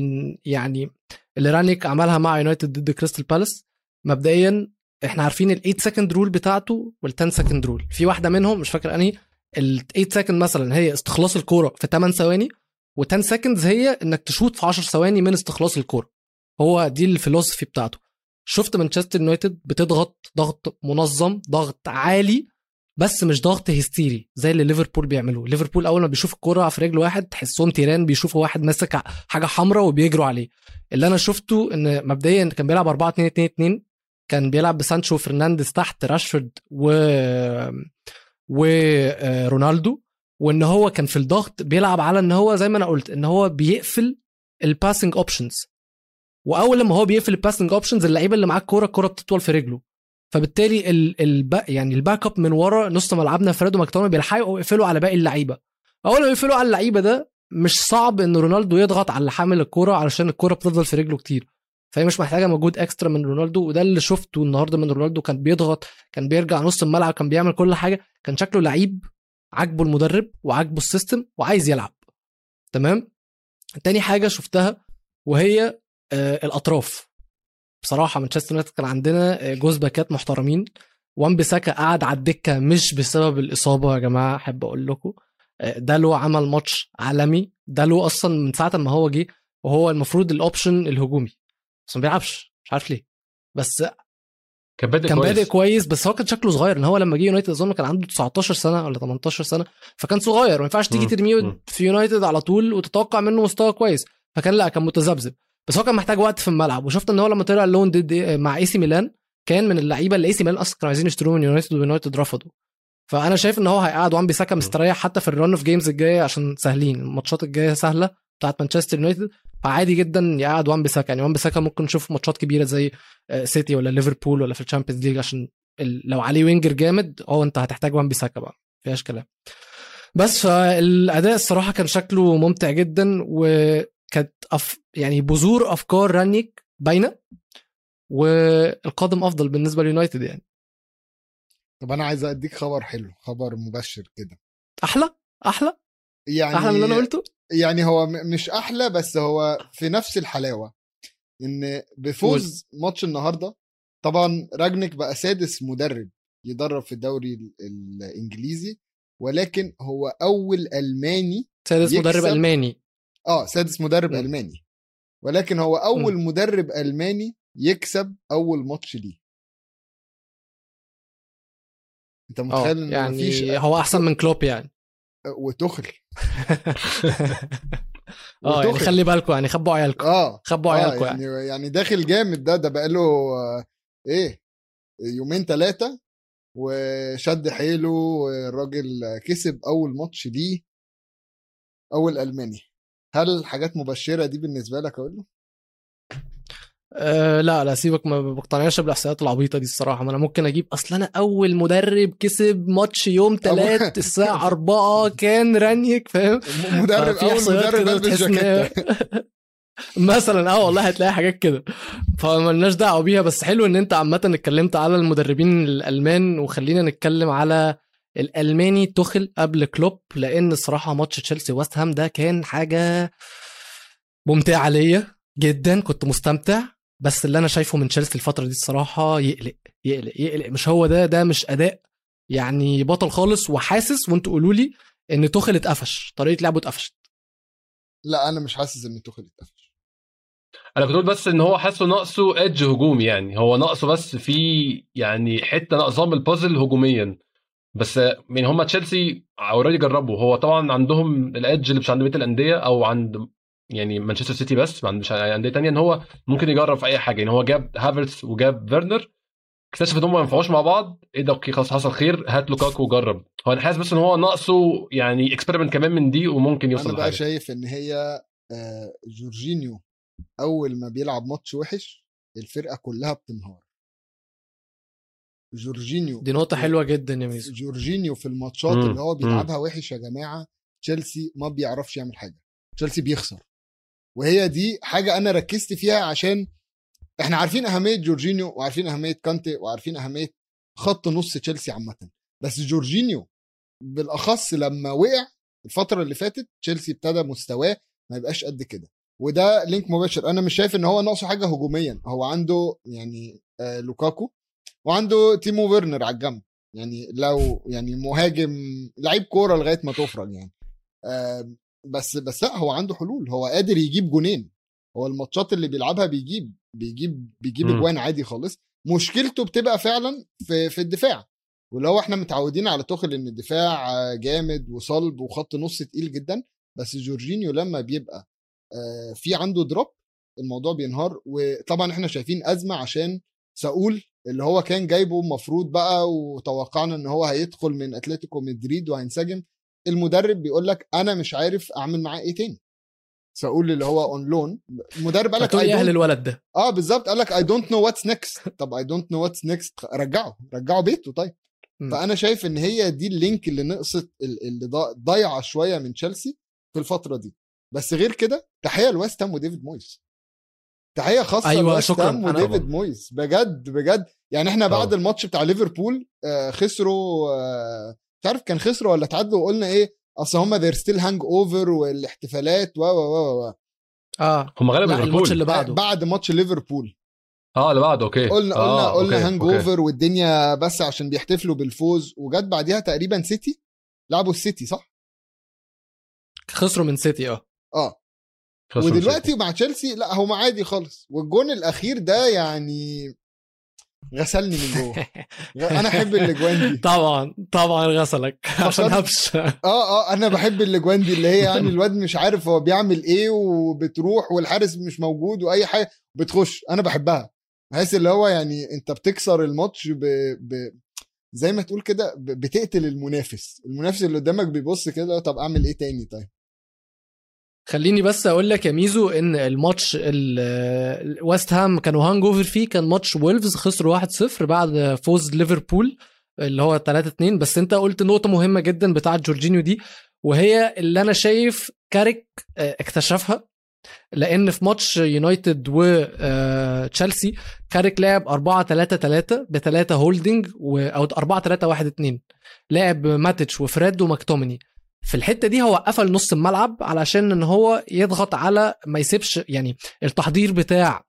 يعني اللي رانيك عملها مع يونايتد ضد كريستال بالاس. مبدئيا إحنا عارفين ال 8 second rule بتاعته وال 10 second rule في واحدة منهم مش فاكر أنهي ال 8 second مثلا هي استخلاص الكورة في 8 ثواني و10 seconds هي إنك تشوط في 10 ثواني من استخلاص الكورة. هو دي ال philosophy بتاعته. شفت مانشستر يونايتد بتضغط ضغط منظم ضغط عالي بس مش ضغط هستيري زي اللي ليفربول بيعملوه. ليفربول أول ما بيشوف الكرة في رجل واحد تحسهم تيران بيشوفوا واحد ماسك حاجة حمراء وبيجروا عليه. اللي أنا شفته إن مبدئيا كان بيلعب 4 2 2 2 كان بيلعب بسانشو وفرنانديز تحت راشفورد و ورونالدو وإن هو كان في الضغط بيلعب على إن هو زي ما أنا قلت إن هو بيقفل ال passing options وأول لما هو بيقفل ال passing options اللعيبة اللي معاه الكورة الكورة بتطول في رجله. فبالتالي ال ال يعني ال backup من ورا نص ملعبنا فريد وماكتوميناي بيلحقوا يقفلوا على باقي اللعيبة. أول ما يقفلوا على اللعيبة ده مش صعب إن رونالدو يضغط على حامل الكورة علشان الكورة بتفضل في رجله كتير. فهي مش محتاجة مجهود extra من رونالدو وده اللي شفته النهارده من رونالدو كان بيضغط كان بيرجع نص الملعب كان بيعمل كل حاجة كان شكله لعيب عاجبه المدرب وعاجبه ال system وعايز يلعب. تمام؟ تاني حاجة شفتها وهي آه الأطراف. بصراحة مانشستر يونايتد كان عندنا جوز باكات محترمين. وان بيساكا قعد على الدكة مش بسبب الإصابة يا جماعة أحب أقول لكم. دالو عمل ماتش عالمي. دالو أصلا من ساعة ما هو جه وهو المفروض ال option الهجومي. بس ما بيلعبش مش عارف ليه. بس كان بادئ كان كويس بادئ كويس. بس هو كان شكله صغير ان هو لما جه يونايتد اظن كان عنده 19 سنة ولا 18 سنة فكان صغير ما ينفعش تيجي. ترميه. في يونايتد على طول وتتوقع منه مستوى كويس. فكان لا كان متذبذب. بس هو كان محتاج وقت في الملعب وشفت إن هو لما طلع ال loan ده مع اي سي ميلان كان من اللعيبة اللي اي سي ميلان أصلا كانوا عايزين يشتروه من يونايتد ويونايتد رفضوا فأنا شايف إن هو هيقعد وان بيساكا مستريح حتى في ال run of games الجاية عشان سهلين. الماتشات الجاية سهلة بتاعت مانشستر يونايتد فعادي جدا يقعد وان بيساكا يعني وان بيساكا ممكن نشوف ماتشات كبيرة زي آه، سيتي ولا ليفربول ولا في الشامبيونز ليج عشان لو عليه winger جامد آه انت هتحتاج وان بيساكا بقى. فيهاش كلام. بس فالأداء الصراحة كان شكله ممتع جدا وكانت أف... يعني بذور أفكار رانيك باينة والقادم أفضل بالنسبة ليونايتد يعني. طب أنا عايز أديك خبر حلو خبر مبشر كده. أحلى؟ أحلى؟ يعني أحلى من اللي أنا قلته؟ يعني هو م- مش أحلى بس هو في نفس الحلاوة. إن بفوز ماتش النهارده طبعا راجنيك بقى سادس مدرب يدرب في الدوري ال- الإنجليزي ولكن هو أول ألماني سادس مدرب. ألماني. آه سادس مدرب م. ألماني. ولكن هو أول مدرب ألماني يكسب أول ماتش ليه. أنت آه متخيل إن يعني مفيش هو أحسن من كلوب يعني. وتخل. آه يعني. خلي بالكم يعني خبوا عيالكم. آه. خبوا آه عيالكم. يعني يعني يعني داخل جامد ده ده بقاله آه، إيه يومين ثلاثة وشد حيله والراجل كسب أول ماتش ليه أول ألماني. هل حاجات مبشرة دي بالنسبة لك أقول له؟ أه لا لا سيبك ما بقتنعش بالإحصائيات العبيطة دي الصراحة. ما أنا ممكن أجيب أصل أنا أول مدرب كسب ماتش يوم تلات الساعة 4 كان رانيك فاهم؟ مدرب أول مدرب لابس جاكيته مثلا آه والله هتلاقي حاجات كده. فمالناش دعوة بيها بس حلو إن أنت عامة اتكلمت على المدربين الألمان وخلينا نتكلم على الألماني توخل قبل كلوب لأن الصراحة ماتش تشيلسي ويست هام ده كان حاجة ممتعة ليا جدا كنت مستمتع. بس اللي أنا شايفه من تشيلسي الفترة دي الصراحة يقلق يقلق يقلق. مش هو ده ده مش أداء يعني بطل خالص وحاسس وأنتوا قولوا لي إن توخل اتقفش طريقة لعبه اتقفشت. لا أنا مش حاسس إن توخل اتقفش. أنا كنت بقول بس إن هو حاسه ناقصه edge هجومي يعني. هو ناقصه بس في يعني حتة ناقصاه من البازل هجوميا. بس يعني هم تشيلسي already جربوا. هو طبعا عندهم ال edge اللي مش عند بقية الأندية أو عند يعني مانشستر سيتي بس ما عندش انديه تانية إن هو ممكن يجرب في أي حاجة. يعني هو جاب هافرتس وجاب فيرنر اكتشف إن هم ما ينفعوش مع بعض إيه ده okay خلاص حصل خير هات لوكاكو وجرب. هو أنا حاسس بس إن هو ناقصه يعني experiment كمان من دي وممكن يوصل أنا بقى لحاجة. شايف إن هي آه، جورجينيو أول ما بيلعب ماتش وحش الفرقة كلها بتنهار. جورجينيو دي نقطة حلوة جدا يا ميزو. جورجينيو في الماتشات. اللي هو. بيلعبها وحش يا جماعة تشيلسي ما بيعرفش يعمل حاجة. تشيلسي بيخسر. وهي دي حاجة أنا ركزت فيها عشان إحنا عارفين أهمية جورجينيو وعارفين أهمية كانتي وعارفين أهمية خط نص تشيلسي عامة. بس جورجينيو بالأخص لما وقع الفترة اللي فاتت تشيلسي ابتدى مستواه ما يبقاش قد كده. وده link مباشر. أنا مش شايف إن هو ناقصه حاجة هجوميا. هو عنده يعني آه لوكاكو وعنده تيمو فيرنر على الجنب. يعني لو يعني مهاجم لعيب كورة لغاية ما تفرج يعني. آه بس بس لأ هو عنده حلول. هو قادر يجيب جونين. هو الماتشات اللي بيلعبها بيجيب بيجيب بيجيب. أجوان عادي خالص. مشكلته بتبقى فعلا في في الدفاع. واللي هو إحنا متعودين على توخل إن الدفاع جامد وصلب وخط نص تقيل جدا بس جورجينيو لما بيبقى آه، في عنده drop الموضوع بينهار. وطبعا إحنا شايفين أزمة عشان ساول اللي هو كان جايبه المفروض بقى وتوقعنا إن هو هيدخل من أتلتيكو مدريد وهينسجم. المدرب بيقول لك أنا مش عارف أعمل معاه إيه تاني. ساول اللي هو on loan المدرب قال لك أهل الولد ده. آه بالظبط. قال لك I don't know what's next طب I don't know what's next رجعه. رجعه بيته. طيب. مم. فأنا شايف إن هي دي ال link اللي نقصت ال- اللي ضا- ضايعة شوية من تشيلسي في الفترة دي. بس غير كده تحية لويست هام وديفيد مويس. تحية خاصة أيوة، شكراً. وديفيد مويس. بجد بجد. يعني إحنا بعد آه. الماتش بتاع ليفربول آه، خسروا آه، مش عارف كان خسروا ولا تعادلوا وقلنا إيه؟ أصل هم they're still hangover والاحتفالات و و و و آه. هم غلبوا لا الماتش ليفربول. اللي بعده. بعد ماتش ليفربول. آه اللي بعده okay. قلنا آه، قلنا قلنا okay، hang. over والدنيا بس عشان بيحتفلوا بالفوز. وجت بعديها تقريبا سيتي لعبوا السيتي صح؟ خسروا من سيتي آه. آه. ودلوقتي مع تشيلسي لا هم عادي خالص. والجون الأخير ده يعني غسلني من جوه. أنا أحب الأجوان دي. طبعا طبعا غسلك. عشان هبش آه آه أنا بحب الأجوان دي اللي هي يعني الواد مش عارف هو بيعمل إيه وبتروح والحارس مش موجود وأي حاجة بتخش. أنا بحبها. بحس اللي هو يعني أنت بتكسر الماتش ب... ب... زي ما تقول كده ب... بتقتل المنافس. المنافس اللي قدامك بيبص كده طب أعمل إيه تاني طيب؟ خليني بس أقول لك يا ميزو إن الماتش ال- ال- ويست هام كانوا hangover فيه كان ماتش وولفز خسروا 1-0 بعد فوز ليفربول اللي هو 3-2 بس أنت قلت نقطة مهمة جدا بتاعة جورجينيو دي وهي اللي أنا شايف كاريك آه، اكتشفها. لأن في ماتش يونايتد وتشيلسي كاريك لعب 4 3 3 بثلاثه holding و- أو 4 3 1 2 لعب ماتيتش وفريد وماكتوميني في الحتة دي هو قفل نص الملعب علشان إن هو يضغط على ما يسيبش يعني التحضير بتاع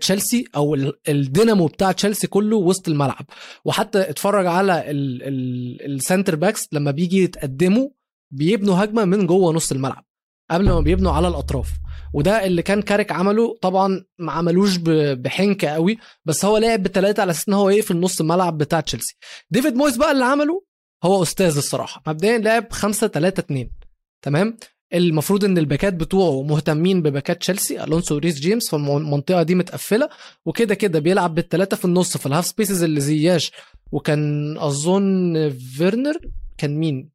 تشيلسي أو ال- الدينامو بتاع تشيلسي كله وسط الملعب. وحتى اتفرج على ال- ال- ال center backs لما بيجي يتقدموا بيبنوا هجمة من جوه نص الملعب قبل ما بيبنوا على الأطراف. وده اللي كان كاريك عمله طبعا ما عملوش بحنكه قوي بس هو لعب بثلاثه على أساس إن هو يقفل نص الملعب بتاع تشيلسي. ديفيد مويس بقى اللي عمله هو أستاذ الصراحة. مبدئيا لعب 5 3 2 تمام؟ المفروض إن الباكات بتوعه مهتمين بباكات تشيلسي ألونسو وريس جيمس فالمنطقة دي متقفلة وكده كده بيلعب بالثلاثه في النص في ال half spaces اللي زياش وكان أظن فيرنر. كان مين؟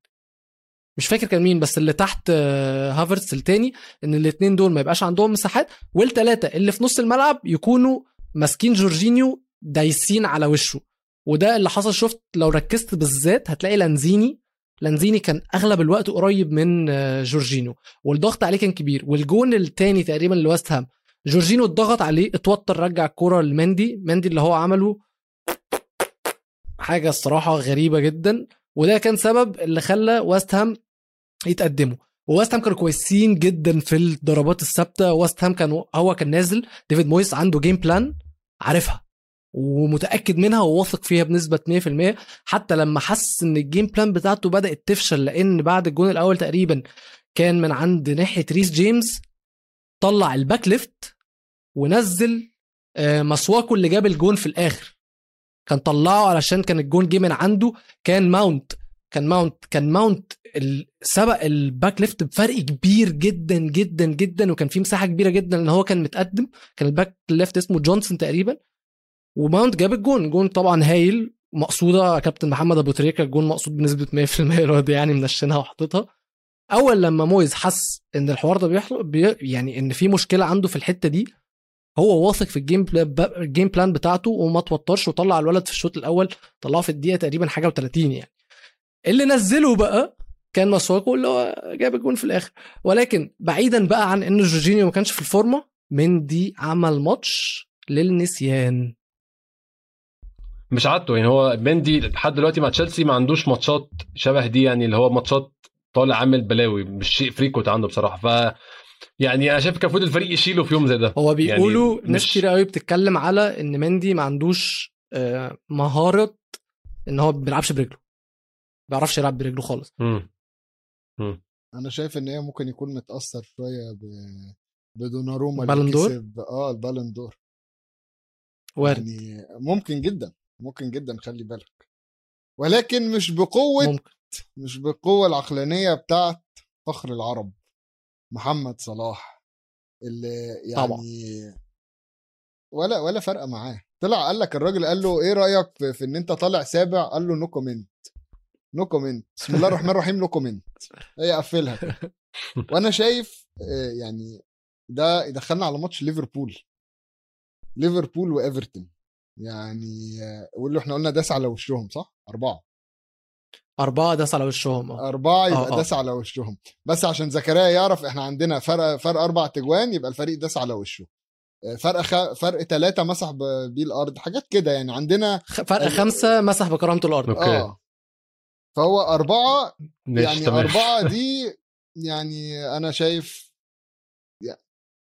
مش فاكر كان مين بس اللي تحت آه، هافرتس التاني إن الاثنين دول ما يبقاش عندهم مساحات والثلاثه اللي في نص الملعب يكونوا ماسكين جورجينيو دايسين على وشه. وده اللي حصل. شفت لو ركزت بالذات هتلاقي لانزيني لانزيني كان أغلب الوقت قريب من آه، جورجينو والضغط عليه كان كبير. والجون التاني تقريبا لويست هام جورجينو اتضغط عليه اتوتر رجع الكرة لمندي. مندي اللي هو عمله حاجة الصراحة غريبة جدا وده كان سبب اللي خلى ويست هام يتقدموا وويست هام كانوا كويسين جدا في الضربات الثابتة. ويست هام كان هو كان نازل. ديفيد مويس عنده game plan عارفها. ومتأكد منها وواثق فيها بنسبة 100% حتى لما حس إن ال game plan بتاعته بدأت تفشل لأن بعد الجون الأول تقريبا كان من عند ناحية ريس جيمس طلع ال back left ونزل آه، مسواكو اللي جاب الجون في الآخر. كان طلعه علشان كان الجون جه من عنده كان ماونت كان ماونت كان ماونت سبق ال back left بفرق كبير جدا جدا جدا وكان في مساحة كبيرة جدا إن هو كان متقدم. كان ال back left اسمه جونسون تقريبا. وماونت جاب الجون جون طبعا هايل مقصودة كابتن محمد أبو تريكة الجون مقصود بنسبة 100% الواد يعني منشنها وحاططها. أول لما مويز حس إن الحوار ده بيحصل بي يعني إن في مشكلة عنده في الحتة دي هو واثق في ال game pla- ب- ال game plan بتاعته وما توترش وطلع الولد في الشوط الأول طلعه في الدقيقة تقريبا حاجة و30 يعني. اللي نزله بقى كان مسواكو اللي هو جاب الجون في الآخر. ولكن بعيدا بقى عن إن جورجينيو ما كانش في الفورمة مندي عمل ماتش للنسيان. مش عادته يعني هو مندي لحد دلوقتي مع تشيلسي ما عندوش ماتشات شبه دي يعني اللي هو ماتشات طالع عامل بلاوي مش شيء frequent عنده بصراحة. ف يعني أنا شايف كان المفروض الفريق يشيله في يوم زي ده. هو بيقولوا يعني ناس مش- كتير قوي بتتكلم على إن مندي ما عندوش آه، مهارة إن هو ما بيلعبش برجله. ما بيعرفش يلعب برجله خالص. مم. أنا شايف إن هي ممكن يكون متأثر شوية ب بدوناروما اللي Ballon d'Or؟ كسب. آه ال Ballon d'Or وارد. يعني ممكن جدا. ممكن جدا خلي بالك. ولكن مش بقوة ممكن. مش بالقوة العقلانية بتاعت فخر العرب. محمد صلاح اللي يعني طبعا. ولا ولا فرق معاه. طلع قال لك الراجل قال له إيه رأيك في, في إن أنت طالع سابع؟ قال له no comment no comment بسم الله الرحمن الرحيم no comment هي قفلها. وأنا شايف آه، يعني ده يدخلنا على ماتش ليفربول. ليفربول وإيفرتون. يعني آه، واللي إحنا قلنا داس على وشهم صح؟ أربعة. أربعة داس على وشهم آه. أربعة يبقى آه، آه. داس على وشهم. بس عشان زكريا يعرف إحنا عندنا فرق فرق أربع تجوان يبقى الفريق داس على وشه. آه، فرق خ... فرق ثلاثة مسح ب- بيه الأرض حاجات كده يعني. عندنا فرق أيوة. خمسة مسح بكرامته الأرض. أوكي. آه. فهو أربعة يعني تمام. أربعة دي يعني أنا شايف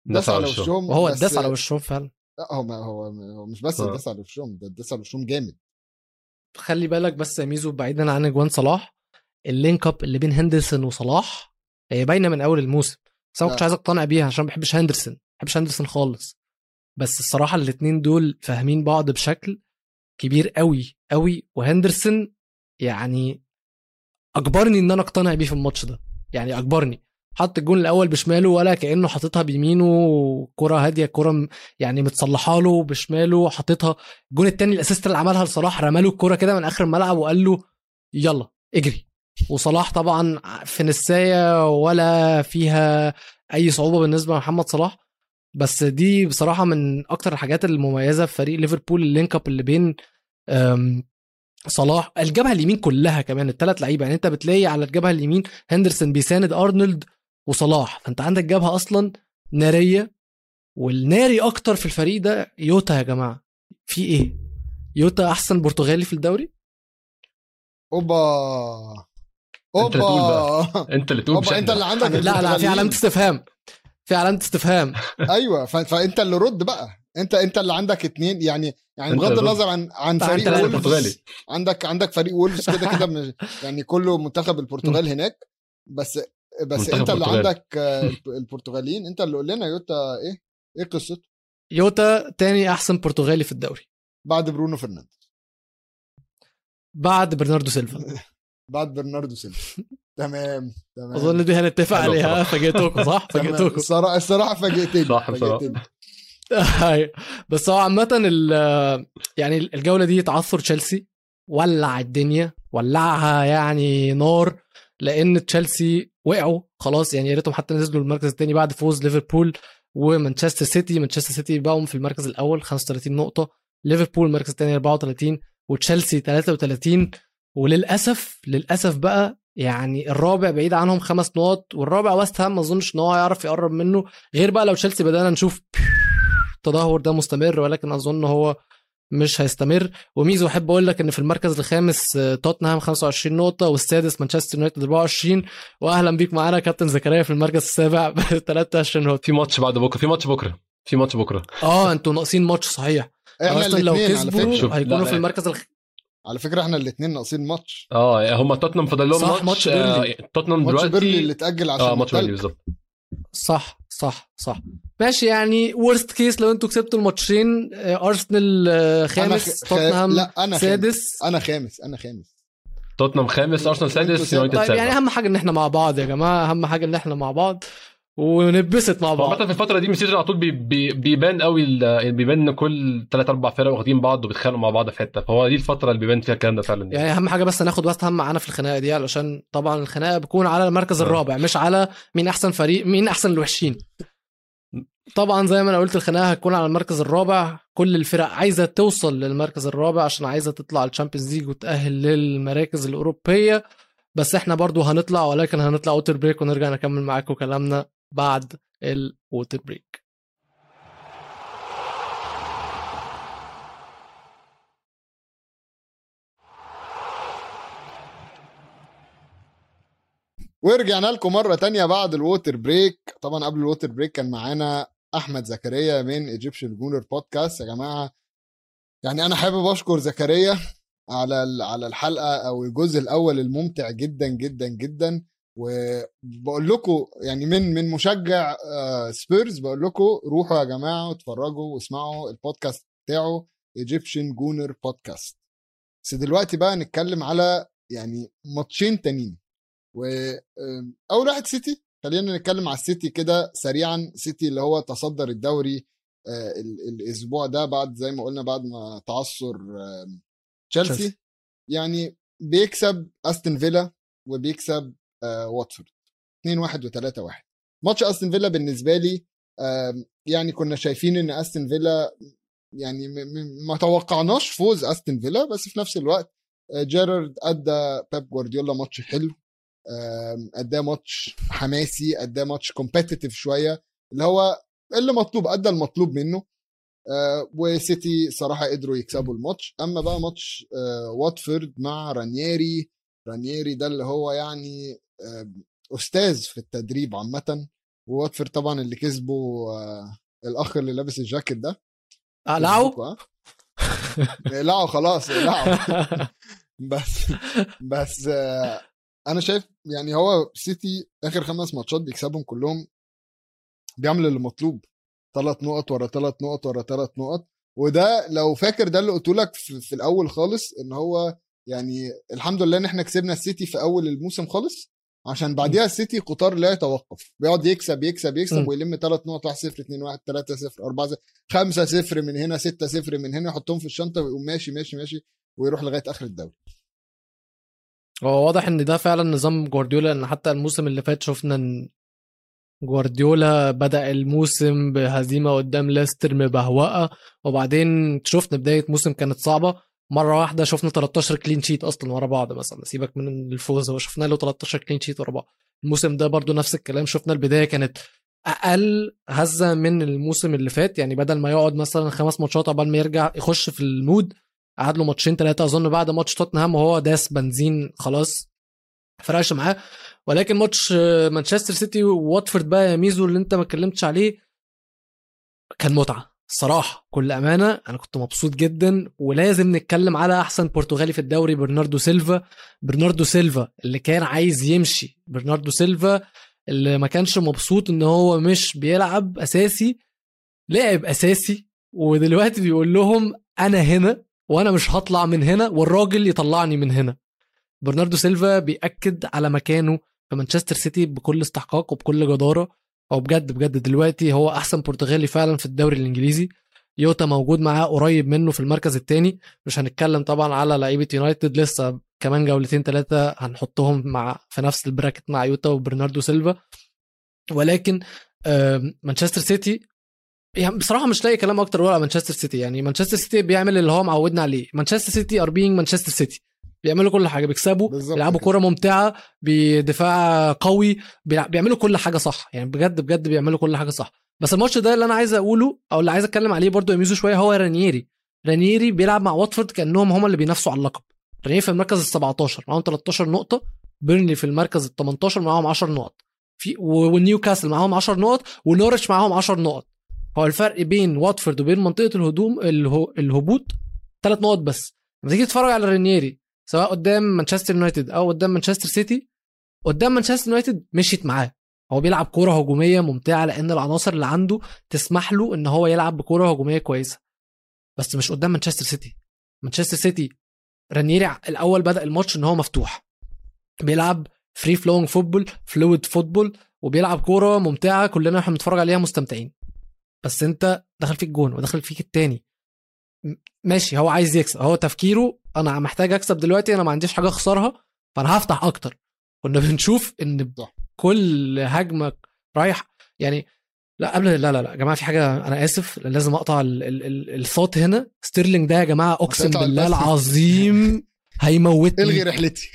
داس على وشه. وشهم. وهو داس على وشهم فعلا. لا هو ما هو هو مش بس آه. داس على وشهم ده داس على وشهم جامد خلي بالك بس يا ميزو بعيدا عن أجوان صلاح ال link up اللي بين هندرسون وصلاح هي باينة من أول الموسم بس أنا كنتش لا. عايز أقتنع بيها عشان ما بحبش هندرسون ما بحبش هندرسون خالص بس الصراحة الاثنين دول فاهمين بعض بشكل كبير قوي قوي وهندرسون يعني أجبرني إن أنا أقتنع بيه في الماتش ده يعني أجبرني حط الجون الأول بشماله ولا كأنه حاططها بيمينه كرة هادية كرة يعني متصلحة له بشماله حاططها. الجون التاني ال assist اللي عملها لصلاح رمى له الكوره كده من آخر الملعب وقال له يلا اجري. وصلاح طبعا في نسايه ولا فيها أي صعوبة بالنسبة لمحمد صلاح. بس دي بصراحة من أكتر الحاجات المميزة في فريق ليفربول ال link up اللي بين صلاح. الجبهة اليمين كلها كمان الثلاث لعيبة. يعني أنت بتلاقي على الجبهة اليمين هندرسون بيساند أرنولد وصلاح. فأنت عندك جبهة أصلا نارية والناري أكتر في الفريق ده يوتا يا جماعة. في إيه؟ يوتا أحسن برتغالي في الدوري؟ أوبا. أنت اللي تقول أوبا. أنت اللي تقول أوبا أنت. اللي عندك لا لا في. علامة استفهام. في علامة استفهام. أيوه ف... فأنت اللي رد بقى. أنت أنت اللي عندك اتنين يعني يعني بغض النظر عن عن فريق اللي وولفز برتغالي. عندك عندك فريق وولفز كده كده يعني كله منتخب البرتغال هناك. بس بس انت اللي. عندك البرتغاليين انت اللي قول لنا يوتا إيه إيه قصته يوتا تاني احسن برتغالي في الدوري بعد برونو فرنانديز بعد برناردو سيلفا بعد برناردو سيلفا تمام تمام أظن دي هنتفق عليها. فاجئتكم صح. فاجئتكم الصراحة الصراحة فاجئتني صح. فاجئتني. أيوة. بس هو عامة ال- يعني الجولة دي تعثر تشيلسي ولع الدنيا ولعها يعني نار لأن تشيلسي وقعوا خلاص يعني يا ريتهم حتى نزلوا المركز الثاني بعد فوز ليفربول ومانشستر سيتي. مانشستر سيتي بقوا في المركز الأول 35 نقطة ليفربول المركز الثاني 34 وتشيلسي 33 وللأسف للأسف بقى يعني الرابع بعيد عنهم خمس نقط والرابع ويست هام ما أظنش إن هو هيعرف يقرب منه. غير بقى لو تشيلسي بدأنا نشوف التدهور ده مستمر ولكن أظن هو مش هيستمر. وميزو احب أقول لك إن في المركز الخامس آه، توتنهام 25 نقطة والسادس مانشستر يونايتد 24 وأهلا بيك معانا كابتن زكريا في المركز السابع ب 23 نقطة. في ماتش بعد بكرة في ماتش بكرة في ماتش بكرة. آه أنتوا ناقصين ماتش صحيح. إحنا أصلا لو الاثنين على كسبوا هيكونوا. في المركز الخ... على فكرة إحنا الاثنين ناقصين ماتش. آه هم توتنهام فاضل لهم ماتش, ماتش آه،. توتنهام ماتش دلوقتي بيرنلي اللي اتأجل عشان آه ماتش بيرنلي. بالظبط. صح. صح صح. ماشي يعني worst case لو أنتوا كسبتوا الماتشين آه، ارسنال آه، أنا خامس خ- توتنهام لا أنا خامس. سادس. أنا خامس أنا خامس. توتنهام خامس ارسنال سادس. يونايتد طيب يعني أهم حاجة إن إحنا مع بعض يا جماعة أهم حاجة إن إحنا مع بعض. ونتبسط مع بعض. عامة في الفترة دي من ال season على طول بي بي بيبان قوي يعني بيبان إن كل ثلاث أربع فرق واخدين بعض وبيتخانقوا مع بعض في حتة. فهو دي الفترة اللي بيبان فيها الكلام ده فعلا. يعني أهم حاجة بس ناخد وست هام معانا في الخناقة دي علشان طبعا الخناقة بتكون على المركز آه. الرابع مش على مين أحسن فريق مين أحسن الوحشين. طبعا زي ما أنا قلت الخناقة هتكون على المركز الرابع. كل الفرق عايزة توصل للمركز الرابع عشان عايزة تطلع ال Champions League وتأهل للمراكز الأوروبية. بس إحنا برضو هنطلع ولكن هنطلع water break ونرجع نكمل معاكم كلامنا. بعد ال water break ورجعنا لكم مرة تانية بعد ال water break طبعا قبل ال water break كان معانا أحمد زكريا من Egyptian Gooner Podcast يا جماعة يعني أنا حابب أشكر زكريا على على الحلقة أو الجزء الأول الممتع جدا جدا جدا. وبقول لكم يعني من من مشجع آه، سبيرز بقول لكم روحوا يا جماعة واتفرجوا واسمعوا البودكاست بتاعه Egyptian Gooner Podcast بس دلوقتي بقى نتكلم على يعني ماتشين تانيين. واول واحد سيتي خلينا نتكلم على السيتي كده سريعا. سيتي اللي هو تصدر الدوري آه، ال- الأسبوع ده بعد زي ما قلنا بعد ما تعثر آه، تشيلسي. يعني بيكسب استون فيلا وبيكسب آه، واتفورد. 2 1 و3 1 ماتش أستون فيلا بالنسبة لي يعني كنا شايفين إن أستون فيلا يعني ما توقعناش فوز أستون فيلا بس في نفس الوقت آه، جيرارد أدى بيب جوارديولا ماتش حلو أداه ماتش حماسي أداه ماتش competitive شوية اللي هو اللي مطلوب أدى المطلوب منه آه، وسيتي صراحة قدروا يكسبوا الماتش. أما بقى ماتش آه، واتفورد مع رانييري رانييري ده اللي هو يعني آه، أستاذ في التدريب عامة وواتفورد طبعا اللي كسبه آه، الأخ اللي لابس الجاكيت ده. اقلعوا كسبوكوا، ها؟ اقلعوا خلاص اقلعوا بس بس آه، أنا شايف يعني هو سيتي آخر خمس ماتشات بيكسبهم كلهم بيعمل اللي مطلوب. ثلاث نقط ورا ثلاث نقط ورا ثلاث نقط. وده لو فاكر ده اللي قلت لك في, في الأول خالص إن هو يعني الحمد لله إن إحنا كسبنا السيتي في أول الموسم خالص. عشان بعديها السيتي قطار لا يتوقف بيقعد يكسب يكسب يكسب. ويلم ثلاث نقط 1 0 2 1 3 0 4 0 5 0 من هنا 6 0 من هنا يحطهم في الشنطة ويقوم ماشي ماشي ماشي ويروح لغاية آخر الدوري هو واضح إن ده فعلا نظام جوارديولا إن حتى الموسم اللي فات شفنا إن جوارديولا بدأ الموسم بهزيمة قدام ليستر مبهوقة وبعدين شفنا بداية موسم كانت صعبة مرة واحدة شفنا 13 clean sheet أصلا ورا بعض مثلا. سيبك من الفوز هو شفنا له 13 clean sheet ورا بعض. الموسم ده برضو نفس الكلام. شفنا البداية كانت أقل هزة من الموسم اللي فات. يعني بدل ما يقعد مثلا خمس ماتشات عقبال ما يرجع يخش في ال mood قعد له ماتشين ثلاثة أظن بعد ماتش توتنهام وهو داس بنزين خلاص. فرقش معاه. ولكن ماتش مانشستر سيتي وواتفورد بقى يا ميزو اللي أنت ما اتكلمتش عليه كان متعة. الصراحه كل أمانة أنا كنت مبسوط جدا ولازم نتكلم على أحسن برتغالي في الدوري برناردو سيلفا. برناردو سيلفا اللي كان عايز يمشي. برناردو سيلفا اللي ما كانش مبسوط إن هو مش بيلعب أساسي لعب أساسي ودلوقتي بيقول لهم أنا هنا وأنا مش هطلع من هنا والراجل يطلعني من هنا. برناردو سيلفا بيأكد على مكانه في مانشستر سيتي بكل استحقاق وبكل جدارة. هو بجد بجد دلوقتي هو أحسن برتغالي فعلا في الدوري الإنجليزي. يوتا موجود معاه قريب منه في المركز الثاني مش هنتكلم طبعا على لعيبة يونايتد لسه كمان جولتين ثلاثة هنحطهم مع في نفس ال bracket مع يوتا وبرناردو سيلفا. ولكن مانشستر سيتي يعني بصراحة مش لاقي كلام أكتر ولا مانشستر سيتي. يعني مانشستر سيتي بيعمل اللي هو معودنا عليه. مانشستر سيتي are مانشستر سيتي. بيعملوا كل حاجة بيكسبوا بيلعبوا. كوره ممتعة بدفاع قوي بيعملوا كل حاجة صح. يعني بجد بجد بيعملوا كل حاجة صح. بس الماتش ده اللي أنا عايز أقوله أو اللي عايز أتكلم عليه برضو يميزه شوية هو رانييري. رانييري بيلعب مع واتفورد كأنهم هم اللي بينافسوا على اللقب. رانييري في المركز ال 17 معاهم 13 نقطة. بيرنلي في المركز ال 18 معاهم 10 نقط. في ونيوكاسل معاهم 10 نقط ونوريتش معاهم 10 نقط. هو الفرق بين واتفورد وبين منطقة الهدوم الهبوط ثلاث نقط بس. لما تيجي تتفرج على رانييري سواء قدام مانشستر يونايتد أو قدام مانشستر سيتي قدام مانشستر يونايتد مشيت معاه. هو بيلعب كورة هجومية ممتعة لأن العناصر اللي عنده تسمح له إن هو يلعب بكورة هجومية كويسة. بس مش قدام مانشستر سيتي. مانشستر سيتي رانيري الأول بدأ الماتش إن هو مفتوح. بيلعب free flowing football fluid football وبيلعب كورة ممتعة كلنا إحنا بنتفرج عليها مستمتعين. بس أنت دخل فيك جون ودخل فيك التاني. ماشي هو عايز يكسب. هو تفكيره أنا محتاج أكسب دلوقتي أنا ما عنديش حاجة أخسرها فأنا هفتح أكتر. كنا بنشوف إن. كل هجمه رايح يعني لا قبل لا لا لا يا جماعة في حاجة أنا آسف لازم أقطع ال- ال- ال- الصوت هنا. ستيرلينج ده يا جماعة أقسم بالله. العظيم هيموتني. إلغي رحلتي.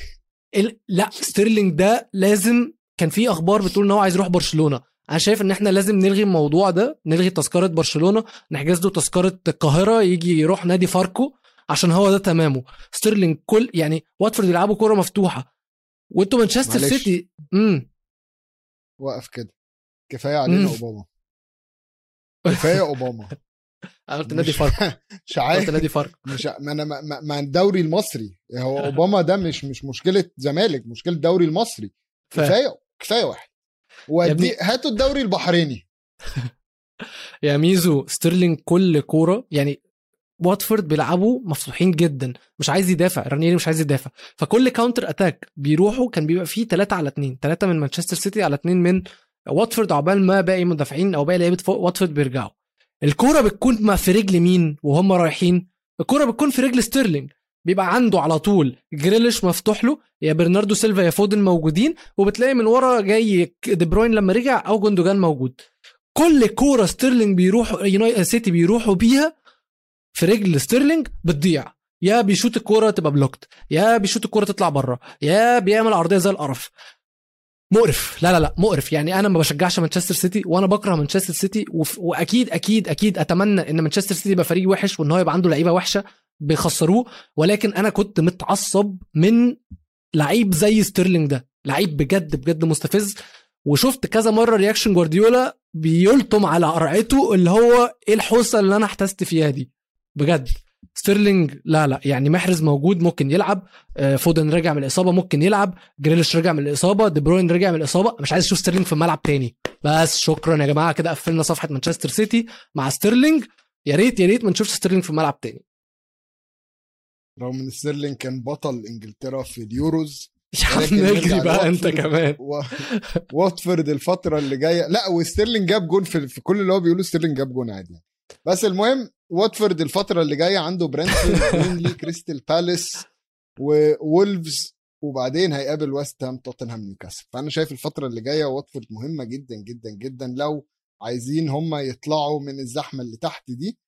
ال... لا ستيرلينج ده لازم كان في أخبار بتقول إن هو عايز يروح برشلونة. أنا شايف ان إحنا لازم نلغي الموضوع ده نلغي تذكرة برشلونة نحجز له تذكرة القاهرة يجي يروح نادي فاركو عشان هو ده تمامه. ستيرلينج كل يعني واتفورد يلعبوا كورة مفتوحة. وانتوا مانشستر. سيتي امم وقف كده. كفاية علينا مم. أوباما. كفاية أوباما. أنا قلت نادي فاركو. مش قلت عارف نادي فاركو. مش ما أنا ما- الدوري المصري. هو أوباما ده مش مش مشكلة زمالك مشكلة الدوري المصري. كفاية كفاية واحد. ودي هاتوا الدوري البحريني. يا ميزو ستيرلينج كل كورة يعني واتفورد بيلعبوا مفتوحين جدا مش عايز يدافع رانيري مش عايز يدافع. فكل counter attack بيروحوا كان بيبقى فيه 3 على 2 3 من مانشستر سيتي على 2 من واتفورد عقبال ما باقي مدافعين أو باقي لعيبة فوق واتفورد بيرجعوا. الكورة بتكون ما في رجل مين وهم رايحين؟ الكورة بتكون في رجل ستيرلينج. بيبقى عنده على طول جريليش مفتوح له يا برناردو سيلفا يا فودن موجودين وبتلاقي من ورا جاي دي بروين لما رجع أو جوندوجان موجود. كل كورة ستيرلينج بيروح سيتي بيروحوا بيها في رجل ستيرلينج بتضيع. يا بيشوط الكورة تبقى blocked يا بيشوط الكورة تطلع بره يا بيعمل عرضية زي القرف. مقرف لا لا لا مقرف. يعني أنا ما بشجعش مانشستر سيتي وأنا بكره مانشستر سيتي وف... وأكيد أكيد أكيد أتمنى إن مانشستر سيتي يبقى فريق وحش وإن هو يبقى عنده لعيبة وحشة. بيخسروه ولكن أنا كنت متعصب من لعيب زي ستيرلينج ده لعيب بجد بجد مستفز. وشفت كذا مرة reaction جوارديولا بيلطم على قرعته اللي هو إيه الحوسة اللي أنا احتست فيها دي؟ بجد. ستيرلينج لا لا يعني محرز موجود ممكن يلعب. آه، فودن رجع من الإصابة ممكن يلعب. جريليش رجع من الإصابة. دي بروين رجع من الإصابة. مش عايز أشوف ستيرلينج في الملعب تاني. بس شكرا يا جماعة كده قفلنا صفحة مانشستر سيتي مع ستيرلينج. يا ريت يا ريت ما نشوفش ستيرلينج في الملعب تاني. رغم إن ستيرلينج كان بطل إنجلترا في اليوروز نرجع اجري بقى أنت. كمان و... واتفورد الفترة اللي جاية لا وستيرلينج جاب جون في, في كل اللي هو بيقوله ستيرلينج جاب جون عادي يعني. بس المهم واتفورد الفترة اللي جاية عنده بيرنلي كريستال بالاس وولفز وبعدين هيقابل ويست هام توتنهام نيوكاسل فأنا شايف الفترة اللي جاية واتفورد مهمة جدا جدا جدا لو عايزين هم يطلعوا من الزحمة اللي تحت دي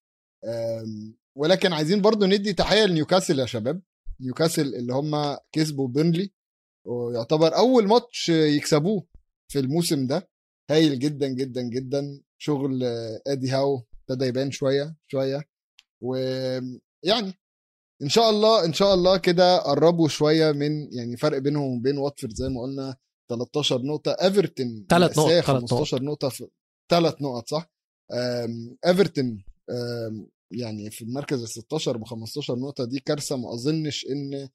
ولكن عايزين برضو ندي تحية لنيوكاسل يا شباب. نيوكاسل اللي هم كسبوا بيرنلي ويعتبر أول ماتش يكسبوه في الموسم ده. هايل جدا جدا جدا. شغل إدي هاو ابتدى يبان شوية شوية. ويعني إن شاء الله إن شاء الله كده قربوا شوية من يعني فرق بينهم وبين واتفورد زي ما قلنا 13 نقطة. إيفرتون تلات نقط، مأساة تلات 15 نقطة في ثلاث نقط صح؟ إيفرتون يعني في المركز ال 16 ب 15 نقطة دي كارثة ما أظنش إن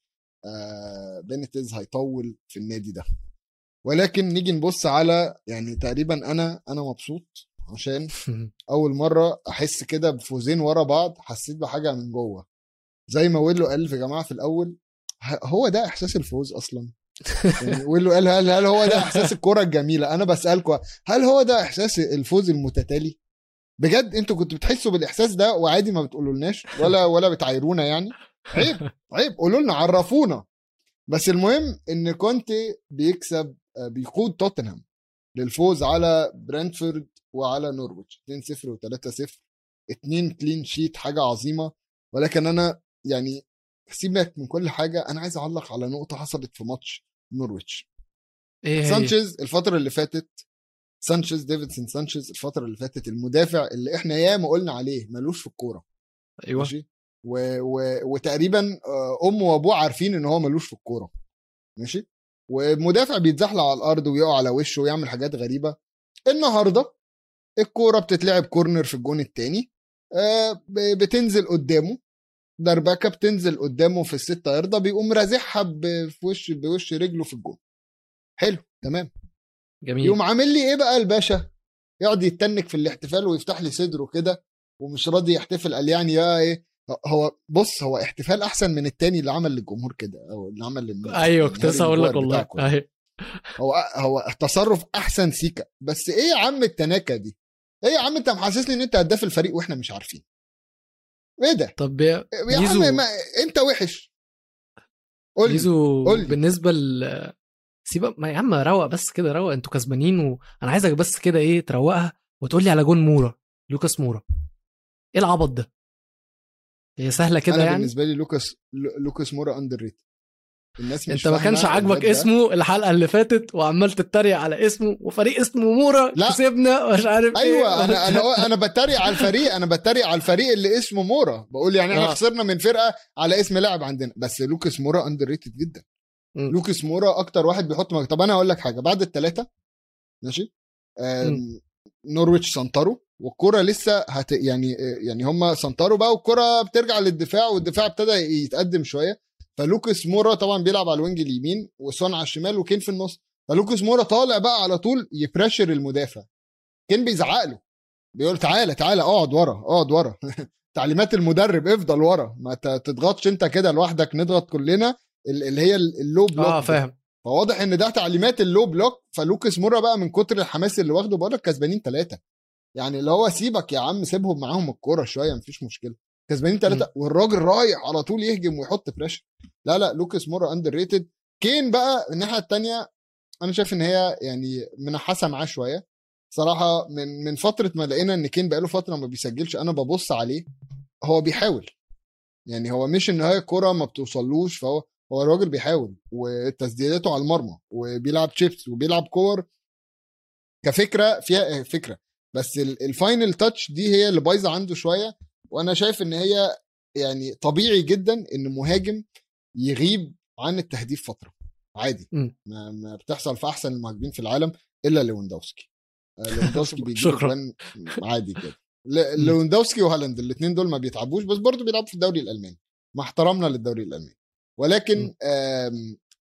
آه، بينيتيز هيطول في النادي ده. ولكن نيجي نبص على يعني تقريبا أنا أنا مبسوط عشان أول مرة أحس كده بفوزين ورا بعض حسيت بحاجة من جوه. زي ما ويلو قال في جماعة في الأول هو ده إحساس الفوز أصلا؟ يعني ويلو قال هل هل هو ده إحساس الكرة الجميلة؟ أنا بسالكم هل هو ده إحساس الفوز المتتالي؟ بجد أنتوا كنتوا بتحسوا بالإحساس ده وعادي ما بتقولولناش ولا ولا بتعايرونا يعني؟ عيب عيب. قولوا لنا عرفونا. بس المهم إن كونتي بيكسب آه، بيقود توتنهام للفوز على برنتفورد وعلى نورويتش. 2-0 و3-0 اتنين clean sheet حاجة عظيمة. ولكن أنا يعني سيبك من كل حاجة أنا عايز أعلق على نقطة حصلت في ماتش نورويتش. إيه هي؟ سانشيز الفترة اللي فاتت سانشيز ديفيدسون سانشيز الفترة اللي فاتت المدافع اللي إحنا ياما قلنا عليه ملوش في الكورة. أيوه. ماشي؟ و... و... وتقريبا آه، امه وأبوه عارفين إن هو ملوش في الكورة. ماشي؟ ومدافع بيتزحلق على الأرض ويقع على وشه ويعمل حاجات غريبة. النهارده الكورة بتتلعب corner في الجون الثاني بتنزل قدامه. دربكه بتنزل قدامه في الستة يرضى بيقوم رازعها ب- في وش بوش رجله في الجون. حلو تمام. جميل. يقوم عامل لي إيه بقى الباشا؟ يقعد يتنك في الاحتفال ويفتح لي صدره كده ومش راضي يحتفل قال يعني يا إيه هو بص هو احتفال أحسن من التاني اللي عمل للجمهور كده أو اللي عمل للناس أيوه كنت لسه هقول لك والله. أيوه. هو هو تصرف أحسن سيكا. بس إيه يا عم التناكة دي؟ إيه يا عم أنت محسسني إن أنت هداف الفريق وإحنا مش عارفين؟ إيه ده؟ طب يا يا عم ما أنت وحش. قول لي. بالنسبة ل سيبك ما يا عم روق بس كده روق أنتوا كسبانين وأنا عايزك بس كده إيه تروقها وتقول لي على جون مورا لوكاس مورا إيه العبط ده هي سهلة كده يعني بالنسبة لي لوكاس لو- لوكاس مورا underrated الناس مش أنت ما كانش عاجبك. اسمه الحلقة اللي فاتت وعمال تتريق على اسمه وفريق اسمه مورا لا. كسبنا مش عارف أيوه إيه أنا أنا أنا بتريق على الفريق أنا بتريق على الفريق اللي اسمه مورا بقول يعني إحنا آه. خسرنا من فرقة على اسم لاعب عندنا بس لوكاس مورا underrated جدا. لوكاس مورا أكتر واحد بيحط مج... طب أنا هقول لك حاجة بعد الثلاثه ماشي؟ نورويتش سنتروا والكرة لسه هت يعني يعني هم سنطروا بقى والكرة بترجع للدفاع والدفاع ابتدى يتقدم شوية. فلوكاس مورا طبعا بيلعب على ال wing اليمين وسون على الشمال وكين في النص. فلوكاس مورا طالع بقى على طول ي pressure المدافع. كين بيزعق له. بيقول تعالى تعالى اقعد ورا اقعد ورا. تعليمات المدرب افضل ورا. ما تضغطش انت كده لوحدك نضغط كلنا. اللي هي ال low block آه فاهم. فواضح إن ده تعليمات ال low block فلوكاس مورا بقى من كتر الحماس اللي واخده بقول لك كسبانين ثلاثة يعني اللي هو سيبك يا عم سيبهم معاهم الكورة شوية مفيش مشكلة. كسبانين ثلاثة والراجل رايح على طول يهجم ويحط pressure لا لا لوكاس مورا underrated كين بقى الناحية الثانية أنا شايف إن هي يعني منحسة معاه شوية. صراحة من من فترة ما لقينا إن كين بقاله فترة ما بيسجلش أنا ببص عليه هو بيحاول. يعني هو مش إن هي الكورة ما بتوصلوش فهو هو الراجل بيحاول وتسديداته على المرمى وبيلعب تشيبس وبيلعب كور كفكرة فيها فكرة. بس ال final touch دي هي اللي بايظة عنده شوية وأنا شايف إن هي يعني طبيعي جدا إن مهاجم يغيب عن التهديف فترة. عادي. م. ما, ما بتحصل في أحسن المهاجمين في العالم إلا ليفاندوفسكي ليفاندوفسكي بيجيب عادي كده ليفاندوفسكي وهالاند الاثنين دول ما بيتعبوش بس برضه بيلعبوا في الدوري الألماني. مع احترامنا للدوري الألماني. ولكن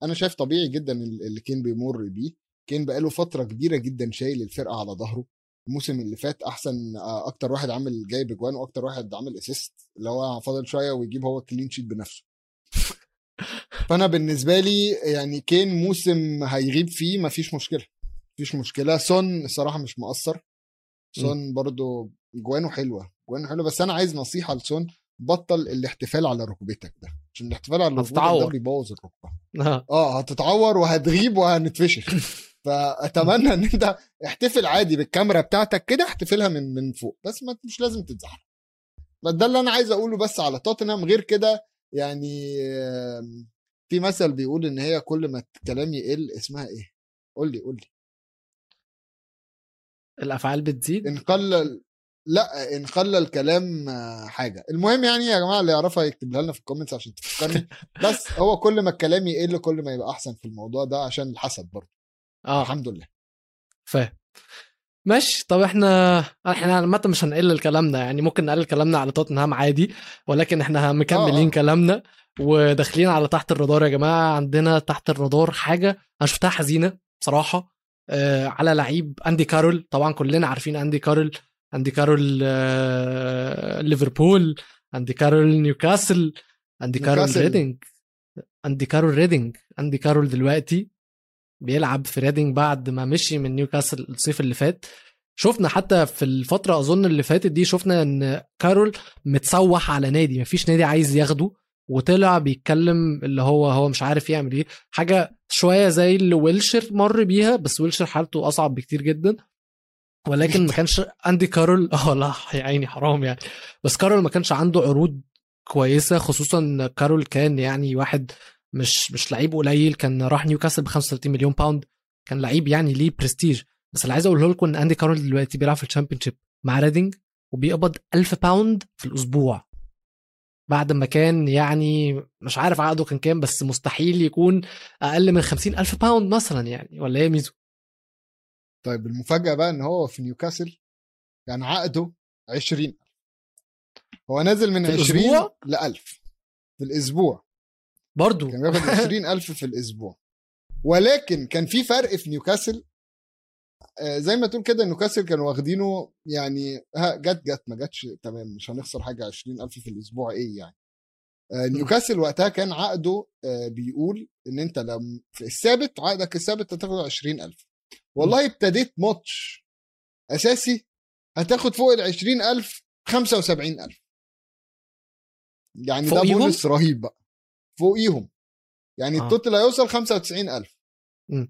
أنا شايف طبيعي جدا اللي كين بيمر بيه. كين بقاله فترة كبيرة جدا شايل الفرقة على ظهره. الموسم اللي فات أحسن أكتر واحد عامل جايب أجوان وأكتر واحد عامل assist اللي هو فاضل شوية ويجيب هو clean sheet بنفسه. فأنا بالنسبة لي يعني كين موسم هيغيب فيه مفيش مشكلة. مفيش مشكلة. سون الصراحه مش مقصر. سون برضو جوانه حلوة. جوانه حلوة. بس أنا عايز نصيحة لسون. بطل الاحتفال على ركبتك ده عشان الاحتفال على ركبتك ده بيبوظ الركبة. آه. هتتعور وهتغيب وهنتفشخ. فأتمنى إن أنت احتفل عادي بالكاميرا بتاعتك كده احتفلها من من فوق. بس ما مش لازم تتزحلق. ده اللي أنا عايز أقوله بس على توتنهام. غير كده يعني في مثل بيقول إن هي كل ما الكلام يقل اسمها إيه؟ قول لي قول لي. الأفعال بتزيد؟ إن قل لا إن خلى الكلام حاجة. المهم يعني يا جماعة اللي يعرفها يكتبها لنا في الكومنتس عشان تفكرني. بس هو كل ما الكلام يقل كل ما يبقى أحسن في الموضوع ده عشان الحسد برضه. آه. الحمد لله. فاهم. ماشي. طب إحنا إحنا عامة مش هنقل كلامنا يعني ممكن نقلل كلامنا على توتنهام عادي ولكن إحنا مكملين آه. كلامنا وداخلين على تحت الرادار يا جماعة. عندنا تحت الرادار حاجة أنا شفتها حزينة بصراحة آه على لعيب أندي كارول. طبعا كلنا عارفين أندي كارول. اندي كارول آه ليفربول اندي كارول نيوكاسل اندي كارول ريدنج اندي كارول ريدنج اندي كارول دلوقتي بيلعب في ريدنج بعد ما مشي من نيوكاسل الصيف اللي فات. شفنا حتى في الفترة أظن اللي فاتت دي شفنا إن كارول متسوح على نادي مفيش نادي عايز ياخده وطلع بيتكلم اللي هو هو مش عارف يعمل إيه. حاجة شوية زي اللي ويلشر مر بيها بس ويلشر حالته أصعب بكتير جدا. ولكن ما كانش اندي كارول. آه لا يا عيني حرام يعني. بس كارول ما كانش عنده عروض كويسة خصوصا كارول كان يعني واحد مش مش لعيب قليل كان راح نيوكاسل ب 35 مليون pound كان لعيب يعني ليه برستيج بس اللي عايز أقوله لكم إن اندي كارول دلوقتي بيلعب في ال Championship مع ريدنج وبيقبض 1000 pound في الأسبوع. بعد ما كان يعني مش عارف عقده كان كام بس مستحيل يكون أقل من 50 ألف pound مثلا يعني ولا إيه ميزو؟ طيب المفاجأة بقى إن هو في نيوكاسل كان عقده 20 هو نازل من 20 ل 1000 في الأسبوع. برضو. كان بياخد 20000 في الأسبوع. ولكن كان في فرق في نيوكاسل. زي ما تقول كده نيوكاسل كانوا واخدينه يعني ها جت جت ما جاتش تمام مش هنخسر حاجة 20000 في الأسبوع إيه يعني؟ نيوكاسل وقتها كان عقده بيقول إن أنت لما في الثابت عقدك الثابت هتاخد 20000 والله ابتديت ماتش أساسي هتاخد فوق ال 20000 75000 يعني ده بونس رهيب بقى. فوقيهم. يعني آه. ال total هيوصل 95000 م.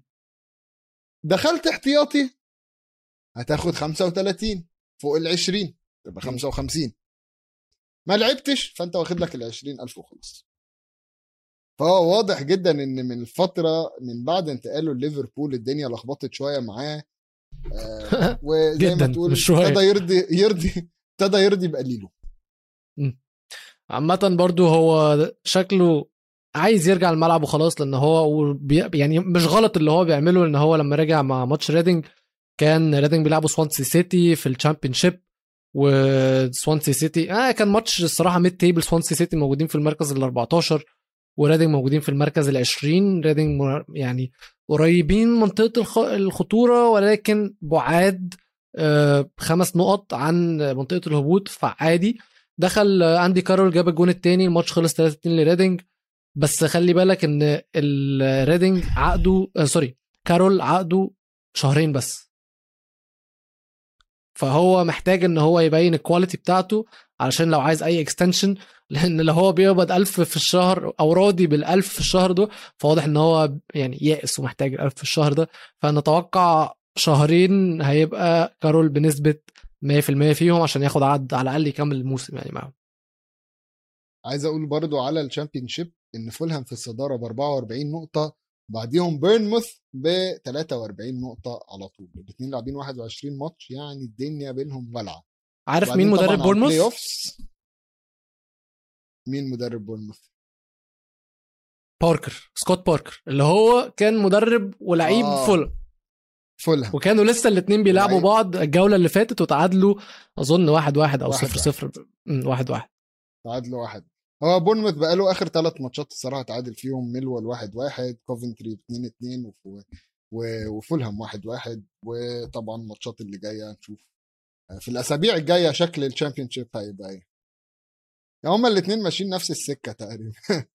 دخلت احتياطي هتاخد 35 فوق ال 20 تبقى 55 ما لعبتش فانت واخد لك ال 20000 وخلص فهو واضح جدا إن من الفترة من بعد انتقاله لليفربول الدنيا لخبطت شوية معاه. آه وزي ما تقول ابتدى يرضى يرضى ابتدى يرضى بقليله. عامة برضو هو شكله عايز يرجع الملعب وخلاص لأن هو يعني مش غلط اللي هو بيعمله إن هو لما رجع مع ماتش ريدنج كان ريدنج بيلعبوا سوانسي سيتي في ال Championship وسوانسي سيتي آه كان ماتش الصراحة mid table سوانسي سيتي موجودين في المركز ال 14 وريدنج موجودين في المركز ال 20 ريدنج يعني قريبين من منطقة الخ- الخطورة ولكن بعاد آه، خمس نقط عن منطقة الهبوط فعادي. دخل أندي كارول جاب الجون الثاني الماتش خلص 3 2 لريدنج بس خلي بالك إن الريدنج عقده آه sorry كارول عقده شهرين بس. فهو محتاج إن هو يبين ال quality بتاعته علشان لو عايز أي extension لأن لو هو بيقبض 1000 في الشهر أو راضي بال1000 في الشهر ده فواضح إن هو يعني يائس ومحتاج ال1000 في الشهر ده. فنتوقع شهرين هيبقى كارول بنسبة 100% فيهم عشان ياخد عقد على الأقل يكمل الموسم يعني معاهم. عايز أقول برضو على ال Championship إن فولهام في الصدارة ب 44 نقطة بعديهم بورنموث ب 43 نقطة على طول. الاثنين لاعبين 21 ماتش يعني الدنيا بينهم ولعه عارف مين مدرب طبعاً مين مدرب بورنموث؟ باركر سكوت باركر اللي هو كان مدرب ولعيب آه. فول فولهام. وكانوا لسه الاثنين بيلعبوا. بعض الجولة اللي فاتت وتعادلوا أظن واحد واحد أو واحد صفر. واحد. صفر واحد واحد. تعادلوا واحد. هو بورنموث بقى له آخر ثلاث ماتشات الصراحة تعادل فيهم ميلوال واحد واحد كوفنتري 2 2 وف- و- وفولهام واحد واحد. وطبعا الماتشات اللي جاية نشوف في الأسابيع الجاية شكل ال Championship هيبقى إيه؟ هما الاثنين ماشيين نفس السكة تقريبا.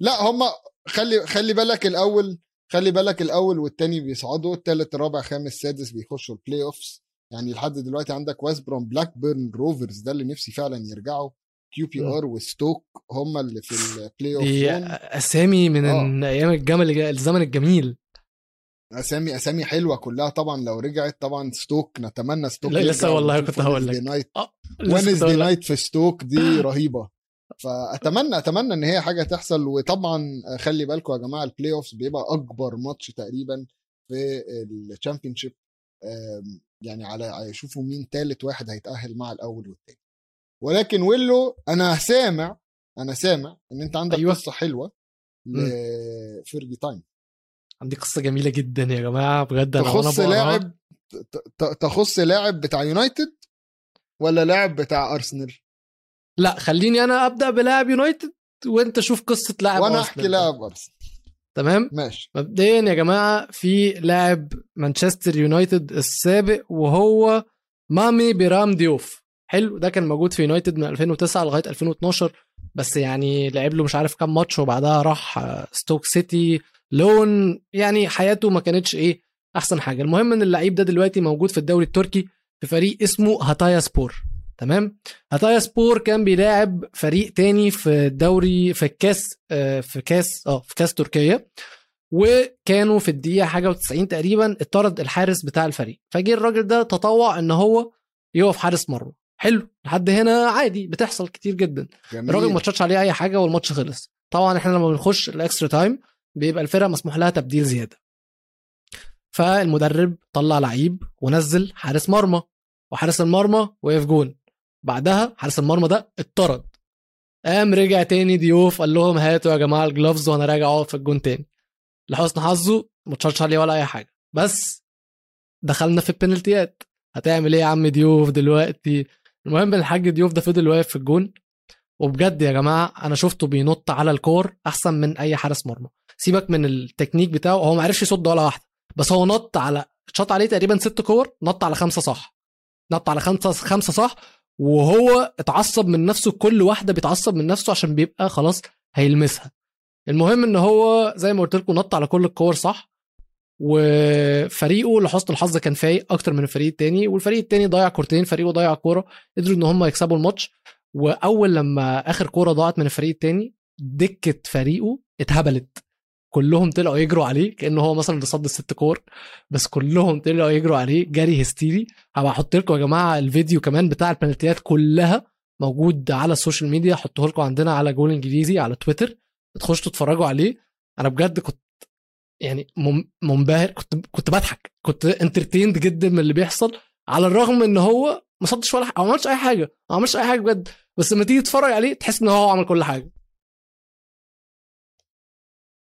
لأ هما خلي خلي بالك الأول خلي بالك الأول والتاني بيصعدوا التالت الرابع خامس سادس بيخشوا ال playoffs يعني لحد دلوقتي عندك ويست بروم بلاك بيرن روفرز ده اللي نفسي فعلا يرجعوا. كيو بي ار وستوك هم اللي في ال playoff دي. أسامي من آه. أيام الجمل الزمن الجميل. أسامي أسامي حلوة كلها طبعا لو رجعت طبعا ستوك نتمنى ستوك لا، لسه والله كنت هقول لك. أقول لك. نايت في ستوك دي رهيبة فأتمنى أتمنى إن هي حاجة تحصل وطبعا خلي بالكم يا جماعة ال playoffs بيبقى أكبر ماتش تقريبا في ال Championship يعني على يشوفوا مين تالت واحد هيتأهل مع الأول والتاني ولكن ويللو أنا سامع أنا سامع إن أنت عندك. أيوة. قصة حلوة ل Fergie time عندي قصة جميلة جدا يا جماعة بجد أنا تخص لاعب تخص لاعب بتاع يونايتد ولا لاعب بتاع أرسنال؟ لا خليني أنا أبدأ بلاعب يونايتد وأنت شوف قصة لاعب وأنا أحكي. لاعب أرسنال. تمام؟ ماشي. مبدئيا يا جماعة في لاعب مانشستر يونايتد السابق وهو مامي بيرام ديوف. حلو ده كان موجود في يونايتد من 2009 لغاية 2012 بس يعني لعب له مش عارف كام ماتش وبعدها راح ستوك سيتي loan يعني حياته ما كانتش إيه أحسن حاجة. المهم إن اللعيب ده دلوقتي موجود في الدوري التركي في فريق اسمه هاتايا سبور. تمام؟ هاتايا سبور كان بيلاعب فريق تاني في الدوري في الكاس آه، في كاس آه في كاس تركيا. وكانوا في الدقيقة حاجة و90 تقريبا اتطرد الحارس بتاع الفريق. فجه الراجل ده تطوع إن هو يقف حارس مرمى. حلو. لحد هنا عادي بتحصل كتير جدا. جميل. الراجل ما اتشطش عليه أي حاجة والماتش خلص. طبعا إحنا لما بنخش ال extra time بيبقى الفرقة مسموح لها تبديل زيادة. فالمدرب طلع لعيب ونزل حارس مرمى وحارس المرمى وقف جون. بعدها حارس المرمى ده اتطرد قام رجع تاني ديوف قال لهم هاتوا يا جماعة ال gloves وأنا راجع أقف في الجون تاني. لحسن حظه ما اتشطش عليه ولا أي حاجة. بس دخلنا في البنالتيات. هتعمل إيه يا عم ضيوف دلوقتي؟ المهم الحاج ضيوف ده فضل واقف في الجون. وبجد يا جماعة أنا شفته بينط على الكور أحسن من أي حارس مرمى. سيبك من التكنيك بتاعه هو ما عرفش يصد ولا واحدة. بس هو نط على شاط عليه تقريبا ست كور نط على خمسة صح. نط على خمسة خمسة صح وهو اتعصب من نفسه كل واحدة بيتعصب من نفسه عشان بيبقى خلاص هيلمسها. المهم إن هو زي ما قلت لكم نط على كل الكور صح وفريقه لحسن الحظ كان فايق أكتر من الفريق التاني والفريق التاني ضيع كورتين فريقه ضيع كورة قدروا إن هم يكسبوا الماتش. وأول لما آخر كورة ضاعت من الفريق التاني دكة فريقه اتهبلت. كلهم طلعوا يجروا عليه كأنه هو مثلا اللي صد الست كور بس كلهم طلعوا يجروا عليه. جري هستيري هبقى أحط لكم يا جماعة الفيديو كمان بتاع البنالتيات كلها موجود على ال social media احطه لكم عندنا على جول إنجليزي على تويتر تخشوا تتفرجوا عليه. أنا بجد كنت يعني منبهر كنت كنت بضحك كنت entertained جدا من اللي بيحصل على الرغم إن هو ما صدش ولا حاجة ما عملش أي حاجة ما عملش أي حاجة بجد. بس لما تيجي تتفرج عليه تحس إن هو عمل كل حاجة.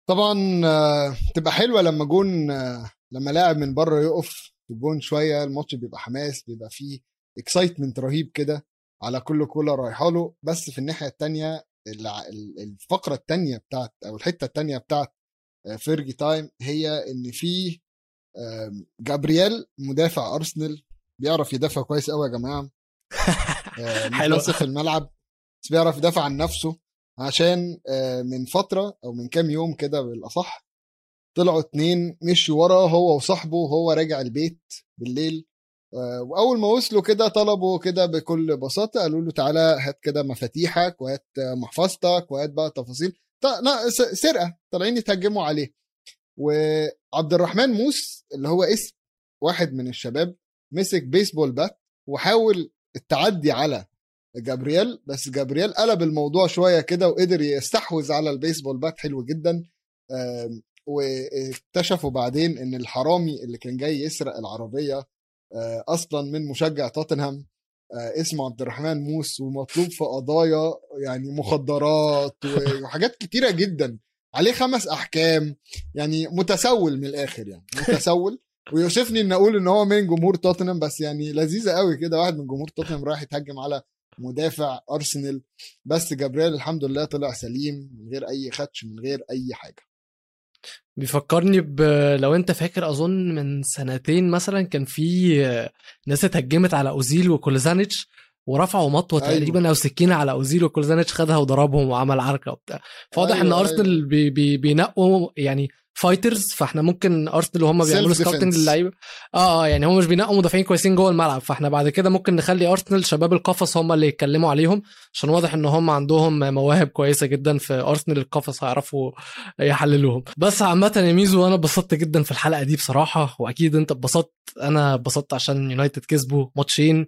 طبعا آه، تبقى حلوة لما جون آه، لما لاعب من بره يقف في الجون شوية الماتش بيبقى حماس بيبقى فيه excitement رهيب كده على كل كوره رايحة له. بس في الناحية الثانية الفقرة الثانية بتاعت أو الحتة الثانية بتاعت Fergie Time هي إن في جابرييل مدافع ارسنال بيعرف يدافع كويس قوي يا جماعة. آه، حلو. في الملعب بس بيعرف يدافع عن نفسه. عشان آه، من فترة أو من كام يوم كده بالأصح طلعوا اتنين مشوا ورا هو وصاحبه وهو راجع البيت بالليل آه، وأول ما وصلوا كده طلبوا كده بكل بساطة قالوا له تعالى هات كده مفاتيحك وهات محفظتك وهات بقى تفاصيل لا سرقة طالعين يتهجموا عليه وعبد الرحمن موس اللي هو اسم واحد من الشباب مسك بيسبول بات وحاول التعدي على جابرييل بس جابرييل قلب الموضوع شوية كده وقدر يستحوذ على البيسبول بات حلو جدا واكتشفوا بعدين إن الحرامي اللي كان جاي يسرق العربية آه، أصلا من مشجع توتنهام آه، اسمه عبد الرحمن موس ومطلوب في قضايا يعني مخدرات وحاجات كتيرة جدا. عليه خمس أحكام يعني متسول من الآخر يعني متسول. ويوسفني إن أقول إن هو من جمهور توتنهام بس يعني لذيذة قوي كده واحد من جمهور توتنهام رايح يتهجم على مدافع أرسنال. بس جابرييل الحمد لله طلع سليم من غير أي خدش من غير أي حاجة. بيفكرني ب لو أنت فاكر أظن من سنتين مثلا كان في ناس اتهجمت على أوزيل وكولاسيناتش ورفعوا مطوة أيوة. تقريبا أو سكينة على أوزيل وكولاسيناتش خدها وضربهم وعمل عركة وبتاع فواضح أيوة، إن أيوة. أرسنال بي بي بينقوا يعني fighters فإحنا ممكن أرسنال وهم بيعملوا scouting. للعيبة آه آه يعني هم مش بينقوا مدافعين كويسين جوه الملعب فإحنا بعد كده ممكن نخلي أرسنال شباب القفص هم اللي يتكلموا عليهم عشان واضح إن هم عندهم مواهب كويسة جدا في أرسنال القفص هيعرفوا يحللوهم بس عامة يا ميزو أنا اتبسطت جدا في الحلقة دي بصراحة وأكيد أنت اتبسطت أنا اتبسطت عشان يونايتد كسبوا ماتشين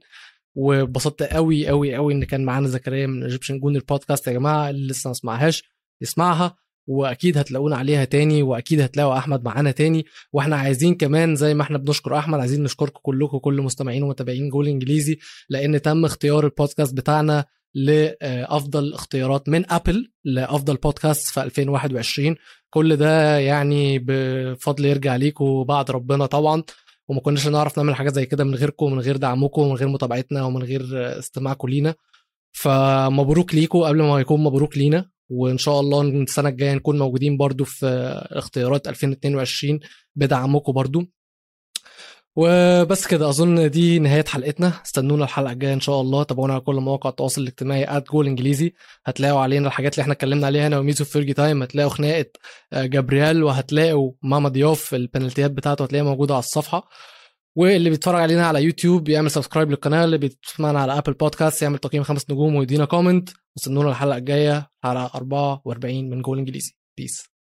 واتبسطت قوي قوي قوي إن كان معانا زكريا من Egyptian Gooner البودكاست يا جماعة اللي لسه ما سمعهاش يسمعها وأكيد هتلاقونا عليها تاني وأكيد هتلاقوا أحمد معانا تاني. وإحنا عايزين كمان زي ما إحنا بنشكر أحمد عايزين نشكركم كلكم كل مستمعين ومتابعين جول إنجليزي لأن تم اختيار البودكاست بتاعنا لأفضل اختيارات من ابل لأفضل بودكاست في 2021 كل ده يعني بفضل يرجع ليكم بعد ربنا طبعا. وما كناش نعرف نعمل حاجات زي كده من غيركم ومن غير دعمكم ومن غير متابعتنا ومن غير استماعكم لينا. فمبروك ليكم قبل ما يكون مبروك لينا وإن شاء الله السنة الجاية نكون موجودين برضو في اختيارات 2022 بدعمكم برضو. وبس كده أظن دي نهاية حلقتنا. استنونا الحلقة الجاية إن شاء الله. تابعونا على كل مواقع التواصل الاجتماعي جول إنجليزي. هتلاقوا علينا الحاجات اللي إحنا اتكلمنا عليها أنا وميزو في Fergie Time. هتلاقوا خناقة آه، جابرييل وهتلاقوا مام ضيوف البنالتيات بتاعته. هتلاقيها موجودة على الصفحة. واللي بيتفرج علينا على يوتيوب يعمل subscribe للقناة. اللي بيسمعنا على Apple Podcast يعمل تقييم خمس نجوم ويدينا comment واستنونا الحلقة الجاية حلقة 44 من جول إنجليزي. peace